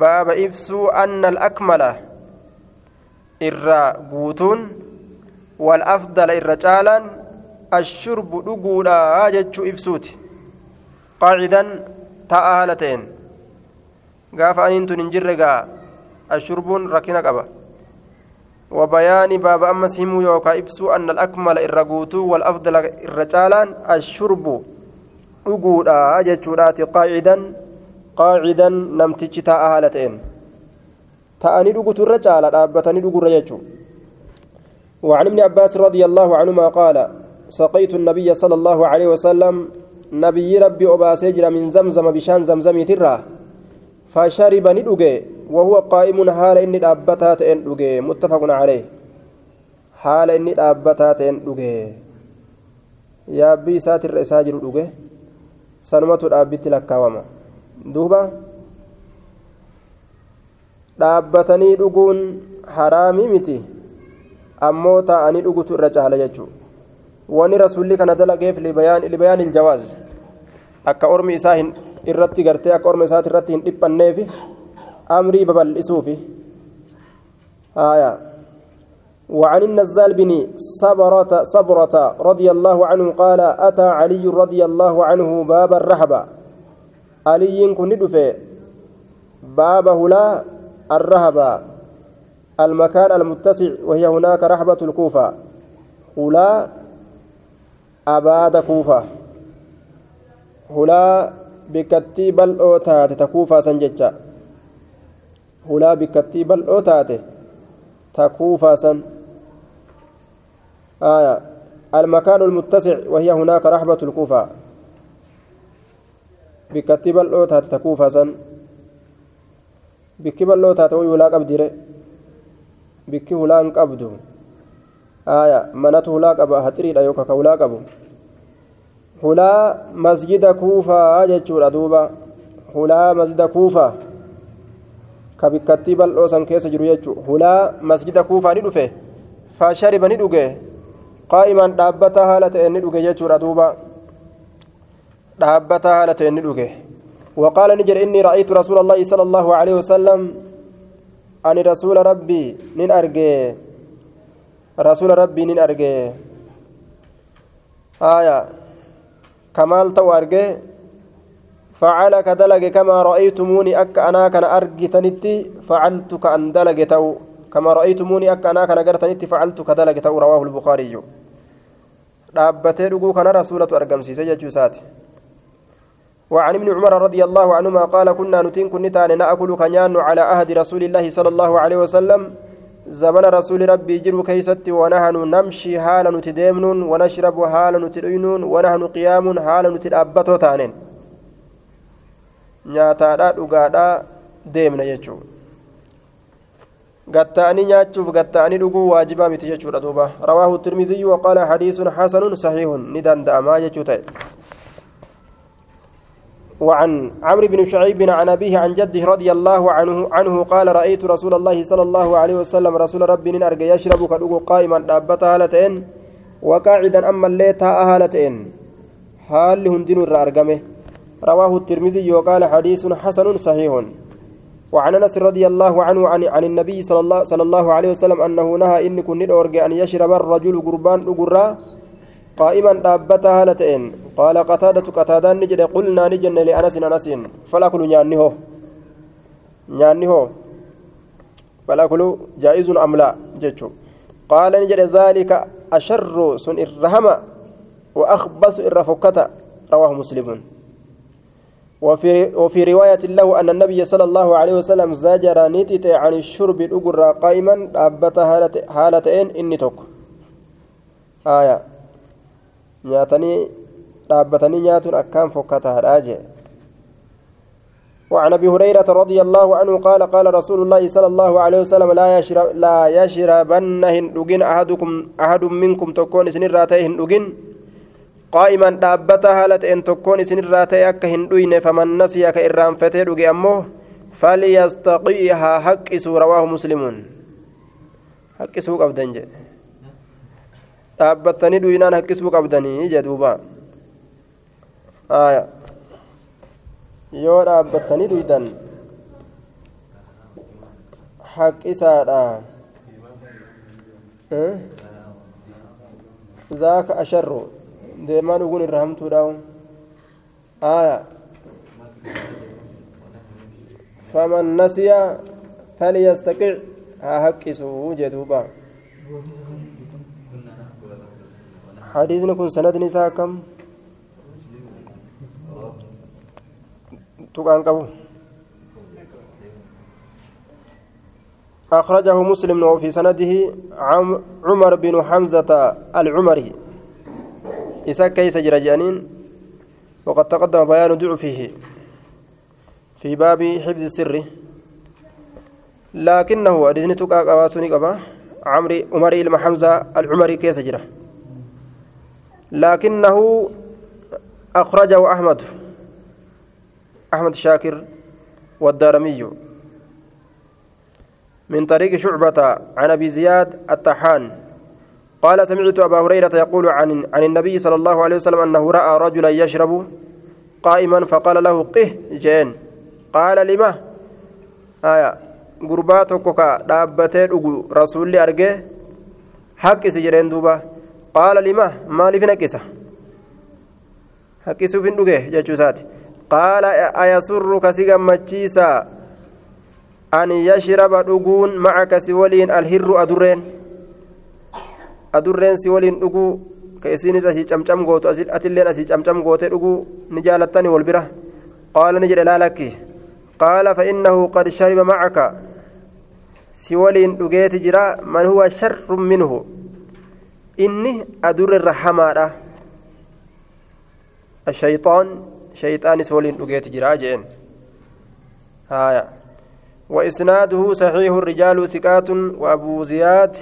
باب إفسو أن الأكمل إرى قوتون والأفضل إرى جالا الشرب دقولا جتشو إفسوت. قاعدا gaafa aniin tun hin jirre gaa ashurbuun rakkina qaba وبيان باب أمس هم يوكا إبسو أن الأكمل الرقوت والأفضل الرجالان الشرب أقودا جتشورات قاعدا قاعدا نمتج تاء هالتين تأني رقوت الرجال أبتني رقو الرجال وعن ابن عباس رضي الله عنهما قال سقيت النبي صلى الله عليه وسلم نبي ربي أباسي جرى من زمزم بشان زمزمي ترى فشرب ندوغي وهو قائم حال إني تئن دوغي متفق عليه. حال إني تئن دوغي يا بي ساتر إساجر دوغي sanumatu dhaabbitti lakkaawama. Duuba. Dhaabbatanii dhuguun haraamii miti. Ammoo taa'anii dhugutu irra caala jechuudha wani rasuulli kana dalageef libayaan iljawaaz akka ormi isaa irratti gartee akka ormi isaati irratti hin dhiphanneefi amrii babal'isuufi. Haayaa. وعن النزال بن صبرة صبرة رضي الله عنه قال أتى علي رضي الله عنه باب الرهبة. علي كن بابه لا الرهبة المكان المتسع وهي هناك رحبة الكوفة. هلا أباد كوفة. هلا بكتي بل أوتات تكوفة سنجتة هلا بكتي بل أوتات تكوفة سن آية المكان المتسع وهي هناك رحبة الكوفة بكتي بل أوتات تكوفة سن بكي بل أوتات ويولا bikki hulaan qabdu aya manatu hulaa qaba haxiriidha yookaan ka hulaa qabu hulaa masjida kuufaa jechuudha duuba hulaa masjida kuufaa ka bikkattii bal'oo san keessa jiru jechuudha hulaa masjida kuufaa ni dhufe faashariba ni dhuge qaa'imaan dhaabbataa haala ta'een ni dhuge jechuudha duuba dhaabbataa وقال نجر إني رأيت رسول الله صلى الله عليه وسلم ani rasuula rabbii nin argee rasuula rabbii nin argee haya kamaal ta'u argee facala ka dalage kamaa ra'aytumuuni akka anaa kana argitanitti facaltu ka an dalage akka anaa kana gartanitti facaltu ka dalage ta'u rawaahu lbukaariyyu dhaabbatee dhuguu kana rasuulatu argamsiise jechuu isaati وعن ابن عمر رضي الله عنهما قال كنا نتين كنتان نأكل كنيان على عهد رسول الله صلى الله عليه وسلم زمن رسول ربي جرو كيست ونحن نمشي حالا نتديمن ونشرب حالا نتدينون ونحن قيام حالا نتدابتو تانين nyaataadha dhugaadha deemna jechuudha gatta'anii dhuguu waajibaa miti jechuudha duuba. Rawaahu tirmiziyyu waqaala hadiisun hasanun sahiihun. Ni danda'amaa jechuu ta'e. وعن عمرو بن شعيب عن أبيه عن جده رضي الله عنه عنه قال رأيت رسول الله صلى الله عليه وسلم رسول ربي أرجى يشرب كدوغ قائما دابتا هالتين وقاعدا أما الليتا هالتين حال هندين رواه الترمذي وقال حديث حسن صحيح وعن أنس رضي الله عنه عن, عن النبي صلى الله, صلى الله عليه وسلم أنه نهى إن كن أن يشرب الرجل قربان قرا قائما دابتا هالتين قال قتادة قتادان نجد. قلنا نجن لأنس أنس فالأكل نياني هو فالأكل جائز أم لا؟ جتشو قال نجد ذلك أشر سن الرحم وأخبث الرفقة رواه مسلم. وفي وفي رواية له أن النبي صلى الله عليه وسلم زجر نتت عن الشرب الأجر قائما أبت هالتين إني توك. آية. نياتني dhaabbatanii nyaatuun akkaan fokkataadha jee وعن أبي هريرة رضي الله عنه قال قال رسول الله صلى الله عليه وسلم لا يشرب لا يشربن هندوجن أحدكم أحد منكم تكون سنين راتي قائما دابتا هالت إن تكون سنين راتي اك هندوين فمن نسي كإرام فتي دوجي امه فليستقيها حق رواه مسلم. حق سوق ابدنج dhaabbatanii dhuynaan haqqisuu qabdanii jedhuuba aya yoo dhaabbattanii dhuydan haqqisaadha ذاك أشر. Deemaan dhuguun irra hamtuudha aya faman nasiya falyastaqic haa haqqisu jedhuuba hadiisni kun sanadni isaa akkam tuqaan qabu أخرجه مسلم وفي سنده عمر بن حمزة العمري إساك كيس جرجانين وقد تقدم بيان ضعفه في باب حفظ السر. لكنه أدزني تقا قواتني قبا عمري عمر إلما العمري كيس جرى لكنه أخرجه أحمد أحمد شاكر والدارمي. من طريق شعبة عن أبي زياد الطحان. قال سمعت أبا هريرة يقول عن عن النبي صلى الله عليه وسلم أنه رأى رجلا يشرب قائما فقال له قه جين قال لما ka dhaabbatee dhugu rasuulli argee haqqisi jedheen duuba qaala lima maaliif hin haqqisa haqqisuuf hin dhuge jechuu isaati qaala ayasurru kasi gammachiisa an yashraba dhuguun macaka si waliin alhirru adurreen si waliin dhuguu ka isiinis asii camcam gootu atilleen asii camcam gootee dhuguu ni jaalattani wal bira qaala ni jedhe laalakki qaala fa innahu qad shariba macaka si waliin dhugeeti jira man huwa sharrun minhu inni adurrerra hamaadha الشيطان شيطان سولين dhugeeti jira jeen هايا وإسناده صحيح الرجال ثقات وأبو زياد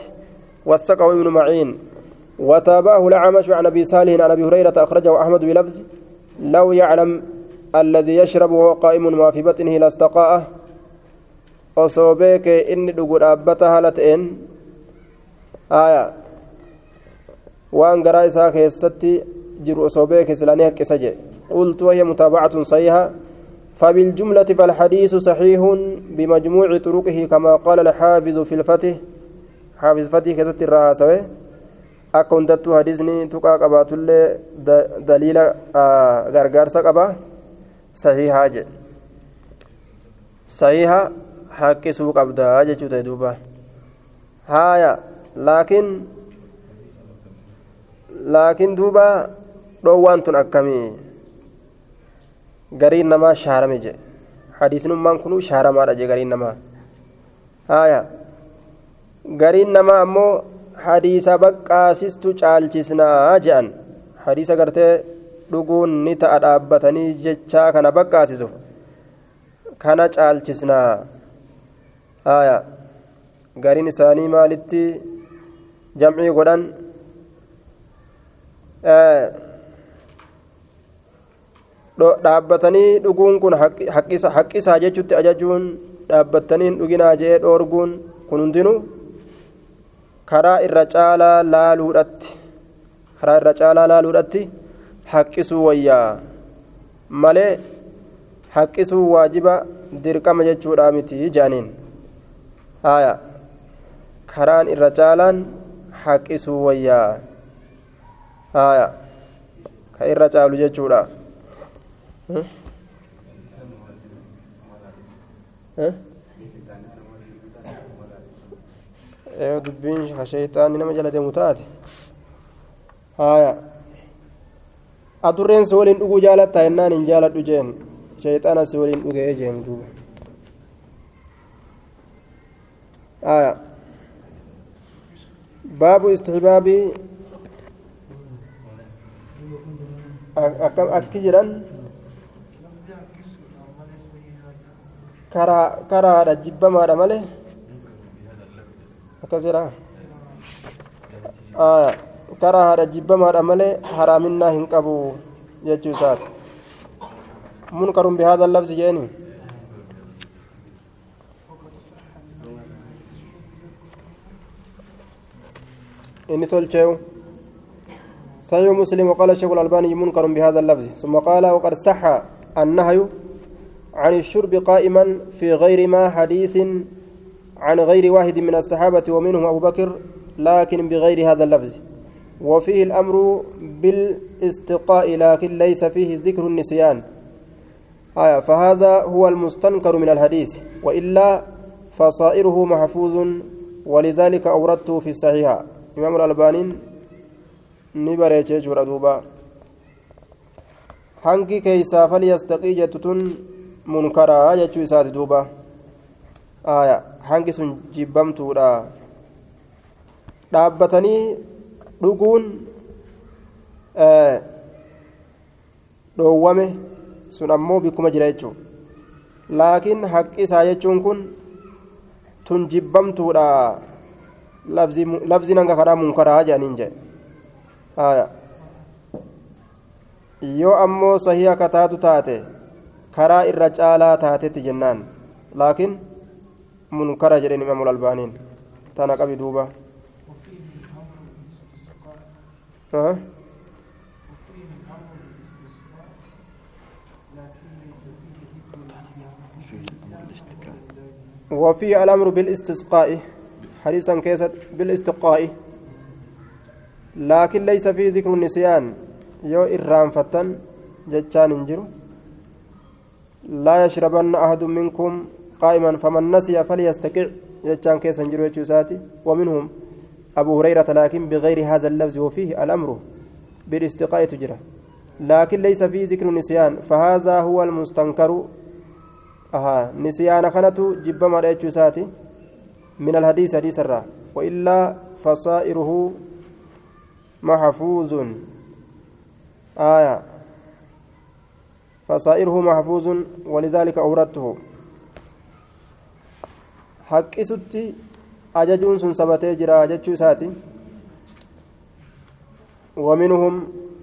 وثقه ابن معين وتابعه الأعمش عن أبي صالح عن أبي هريرة أخرجه أحمد بلفظ لو يعلم الذي يشرب وهو قائم ما في بطنه لاستقاءه osoo beeke inni dhugu dhaabbata haala ta'een aya waan garaa isaa keessatti jiru osoo qultu wahiya mutaabacatun sayiha فبالجملة فالحديث صحيح بمجموع طرقه كما قال الحافظ في الفتح حافظ فتح كتبت الرئاسة أكون دتو حديثني تقا قبات دليل غرغار سقبا. صحيحة صحيحة حق سوق أبدا جتو تدوبا هايا. لكن لكن دوبا روان تن أكمي gariin namaa shaarame je hadiisnummaan kun shaaramaadha je gariin namaa haya gariin namaa ammoo hadiisa baqqaasistu caalchisnaa je'an hadiisa gartee dhuguun ni ta'a dhaabbatanii jechaa kana baqqaasisu kana caalchisnaa haya gariin isaanii maalitti jamcii godhan dhaabbatanii dhuguun kun haqqisaa jechutti ajajuun dhaabbatanii dhuginaa jee dhoorguun kun hundinuu karaa irra caalaa laaluudhatti karaa irra caalaa laaluudhatti haqqisuu wayyaa malee haqqisuu waajiba dirqama jechuudha miti jaaniin haya karaan irra caalaan haqqisuu wayyaa haya ka irra caalu jechuudha dubbiin shayxaanni nama jala deemu taate haya adurreen si waliin dhuguu jaalattaa jennaan hin jaaladhu jeen shayxaana si waliin dhugee jeen duuba haya baabu istixbaabii akki jedhan karaadha jibbamaadha malee akkasidha karaadha jibbamaadha malee haraaminaa hin qabu jechuu isaati munkarun bihaada labsi jeeni inni tolcheewu صحيح مسلم وقال الشيخ الألباني منكر بهذا اللفظ ثم قال وقد صح النهي عن الشرب قائما في غير ما حديث عن غير واحد من الصحابة ومنهم أبو بكر لكن بغير هذا اللفظ. وفيه الأمر بالإستقاء لكن ليس فيه ذكر النسيان. آية فهذا هو المستنكر من الحديث. وإلا فصائره محفوظ ولذلك أوردته في الصحيحة. إمام الألباني نبرة جورا دوبا hangi keeysaa falyastaqii jettu tun munkaraa jechuu isaati duuba aya hangi sun jibbamtuudha dhaabbatanii dhuguun dhoowwame sun ammoo bikkuma jira jechuu laakiin haqqi isaa jechuun kun tun jibbamtuudha labziin hanga karaa munkaraa jedhaniin jedhe yoo ammoo sahii akka taatu taate karaa irra caalaa taatetti jennaan laakiin munkara jedheen imaamul albaaniin tana qabi duuba وفي الأمر بالاستسقاء. حديثا كيست بالاستقاء. لكن ليس في ذكر النسيان. يو إرام فتن جتان إنجرو. لا يشربن أحد منكم قائما فمن نسي فليستقع. جتان كيس انجرو يجوساتي ومنهم أبو هريرة لكن بغير هذا اللفظ وفيه الأمر بالاستقاء تجرى لكن ليس فيه ذكر النسيان فهذا هو المستنكر. أها نسيان كانت جب ما يجوساتي من الحديث حديث الرا. وإلا فصائره محفوظ. آية. فصائره محفوظ ولذلك أوردته. Haqqisutti ajajuun sun sabatee jira jechuu isaati. ومنهم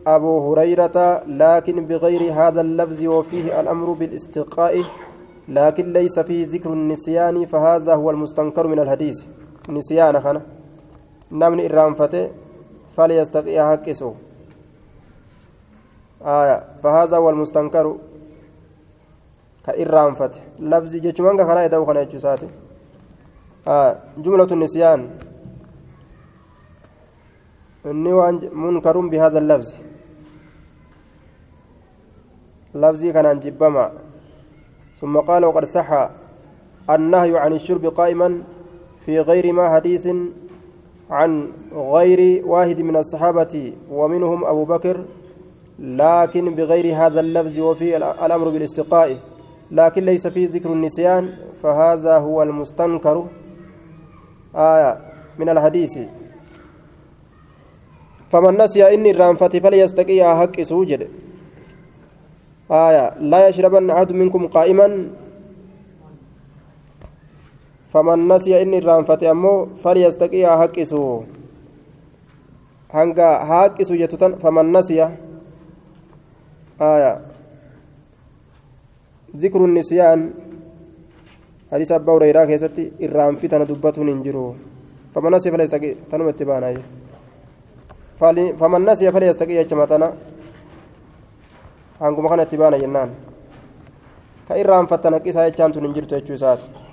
أبو هريرة لكن بغير هذا اللفظ وفيه الأمر بالاستقاء لكن ليس فيه ذكر النسيان فهذا هو المستنكر من الحديث. نسيان خنا. نمن إرانفته فليستقي حقسه آية. فهذا هو المستنكر. كإرانفته لفظ جتمان كنا يدعو خنا يجساته آه جملة النسيان. إني منكر بهذا اللفظ. لفظي كان جبما ثم قال وقد صح النهي عن الشرب قائما في غير ما حديث عن غير واحد من الصحابة ومنهم أبو بكر لكن بغير هذا اللفظ وفي الأمر بالاستقاء. لكن ليس فيه ذكر النسيان فهذا هو المستنكر. آية من الحديث. فمن نسي إني الرانفة فليستقي حق سوجد. آية لا يشربن أحد منكم قائما. فمن نسي إني الرانفة أمو فليستقي حق سو. haaqisu jettu tan faman nasiya aya zikru nisyaan حديث أبا هريرة كيستي إرام في تنا دبتون إنجرو فمن نسي فليستقي تنم اتبانا فمن نسي فليستقي kanatti baana jennaan. Ka irraanfattana qisaa jechaan tun hin jirtu jechuu isaati.